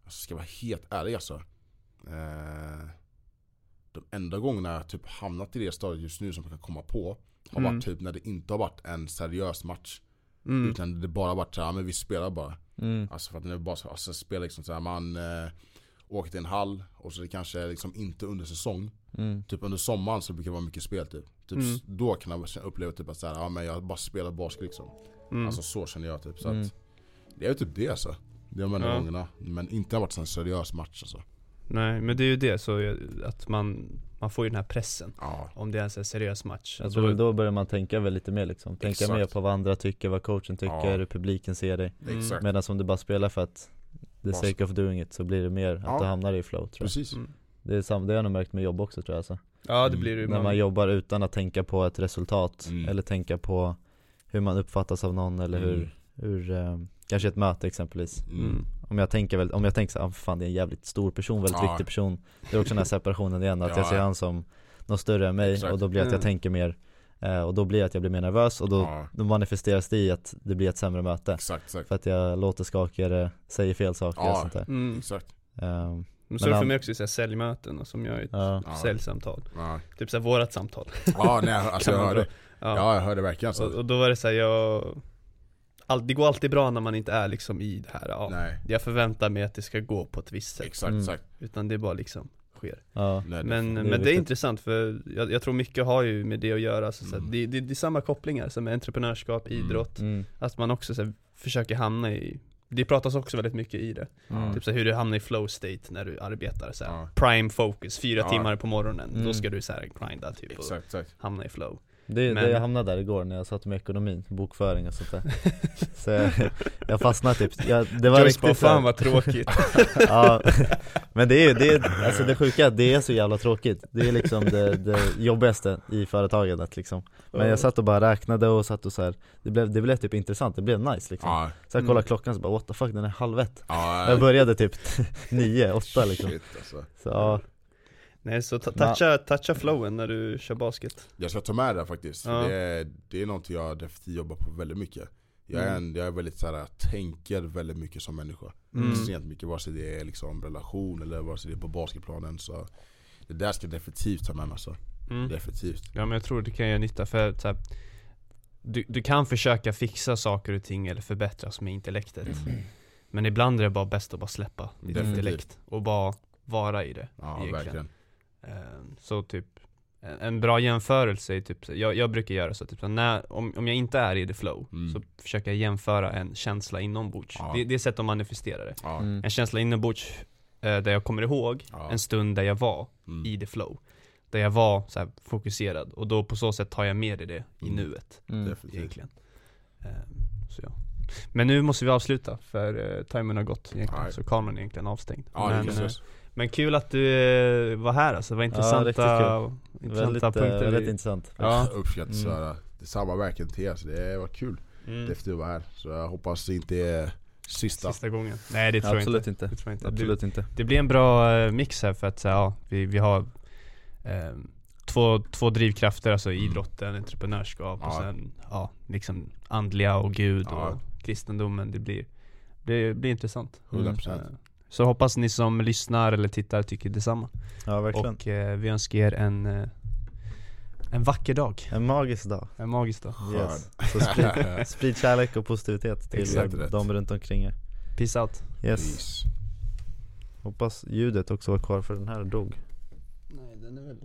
Alltså ska jag vara helt ärlig alltså De enda gångerna jag typ hamnat i det stadiet just nu som jag kan komma på Har Mm. varit typ när det inte har varit en seriös match Mm. Utan det bara varit såhär, men vi spelar bara Mm. Alltså för att det är bara så, alltså spela liksom såhär, man eh, Åker till en hall och så är det kanske liksom inte under säsong Mm. Typ under sommaren så brukar det vara mycket spel typ, typ Mm. Då kan jag uppleva typ att såhär, ja men jag bara spelar basket liksom Mm. Alltså så känner jag typ så Mm. att Det är typ det alltså Det är de enda Ja. gångerna Men inte har varit en seriös match alltså Nej, men det är ju det, så jag- att man, man får ju den här pressen Ja, Om det är en seriös match Jag Alltså, tror då börjar man tänka väl lite mer liksom, tänka Exakt. mer på vad andra tycker, vad coachen tycker, Ja. hur publiken ser dig Mm. Medan om du bara spelar för att the sake of doing it så blir det mer att Ja. du hamnar i flow tror jag Precis mm. Det är sam- det har jag nog märkt med jobb också tror jag alltså. Ja det Mm. blir det ju När man jobbar utan att tänka på ett resultat Mm. eller tänka på hur man uppfattas av någon eller Mm. hur, hur eh, kanske ett möte exempelvis mm. Om jag tänker väl, om jag tänker såhär, ah, fan det är en jävligt stor person, väldigt Ja. viktig person Det är också den här separationen igen, att Ja, jag ser ja. han som något större än mig Exakt. och då blir det att jag Mm. tänker mer eh, Och då blir det att jag blir mer nervös och då, Ja, då manifesteras det i att det blir ett sämre möte exakt, exakt För att jag låter skakigare, säger fel saker och Ja. sånt där mm. Exakt Ehm, Men så är det för mig också i så här säljmöten och som jag är ett Ja, säljsamtal Ja, Typ såhär vårat samtal ja nej alltså jag hörde. Ja, Ja, jag hörde verkligen och, så och då var det såhär, jag all, Det går alltid bra när man inte är liksom i det här, ja Nej, Jag förväntar mig att det ska gå på ett visst sätt exakt, Mm. exakt Utan det bara liksom sker ja, nej, Men, det är men det är viktigt. intressant för jag, jag tror mycket har ju med det att göra så, så Mm. att det, det, det är samma kopplingar som med entreprenörskap, Mm. idrott mm, Att man också så här, försöker hamna i Det pratas också väldigt mycket i det mm. Typ så hur du hamnar i flow state när du arbetar så. Ja. Prime focus, fyra Ja. timmar på morgonen, Mm. då ska du så grinda typ och Exakt, exakt hamna i flow Det, Men- det jag hamnade där igår när jag satt med ekonomin, bokföring och sånt där. Så jag, jag fastnade typ, jag, det var bara, riktigt här- fan vad tråkigt. Ja, Men det är ju, det är, alltså det sjuka det är så jävla tråkigt. Det är liksom det, det jobbigaste i företagandet liksom. Men jag satt och bara räknade och satt och så här, det blev, det blev typ intressant, det blev nice liksom. Ja, Så jag kollade Mm. klockan så bara what the fuck, den är halv ett. Ja, Jag började typ nio, åtta liksom. Shit, alltså. Så ja, Nej så toucha, toucha flowen när du kör basket Jag ska ta med det faktiskt, Ja. det, är, det är något jag definitivt jobbar på väldigt mycket Jag är, Mm. en, jag är väldigt såhär, tänker väldigt mycket som människa Mm. Extremt mycket, vare sig det är liksom relation eller vare sig det är på basketplanen så Det där ska jag definitivt ta med mig alltså. mm. Definitivt Ja men jag tror det kan göra nytta för så här, du, du kan försöka fixa saker och ting eller förbättras med intellektet Men ibland är det bara bäst att bara släppa ditt Definitivt. intellekt och bara vara i det Ja egentligen. verkligen Så typ en, bra jämförelse är typ, jag, jag brukar göra så typ när, om, om jag inte är i the flow Mm. Så försöker jag jämföra en känsla inombords Ja. det, det är sätt att manifestera det ja. mm. En känsla inombords eh, där jag kommer ihåg Ja. en stund där jag var Mm. i the flow Där jag var så här fokuserad och då på så sätt tar jag med i det i Mm. nuet Mm. Egentligen Ehm, Så ja Men nu måste vi avsluta för uh, timern har gått egentligen så kameran är egentligen avstängd men, eh. Men kul att du eh, var här alltså, det var intressanta, riktigt intressanta Väldigt, eh, punkter väldigt intressant Ja. Jag uppskattar Mm. mm. Detsamma verkligen till er, så det var kul mm. Definitivt att vara här, så jag hoppas det inte är sista Sista gången Nej det tror jag Absolut inte, inte, det tror jag inte. Det, absolut inte det blir en bra eh, mix här för att ja, vi, vi har ehm, två, två drivkrafter, alltså idrotten, entreprenörskap och Ja. sen ja, liksom andliga och gud Ja. och kristendomen. Det blir, det blir intressant. 100% Eh, Så hoppas ni som lyssnar eller tittar tycker detsamma. Ja verkligen Och eh, vi önskar er en, eh, en vacker dag. En magisk dag En magisk dag. Yes. Så sprid, sprid kärlek och positivitet till Exakt rätt. de runt omkring er Peace out. Yes, Peace. hoppas ljudet också var kvar för den här dog Nej den är väl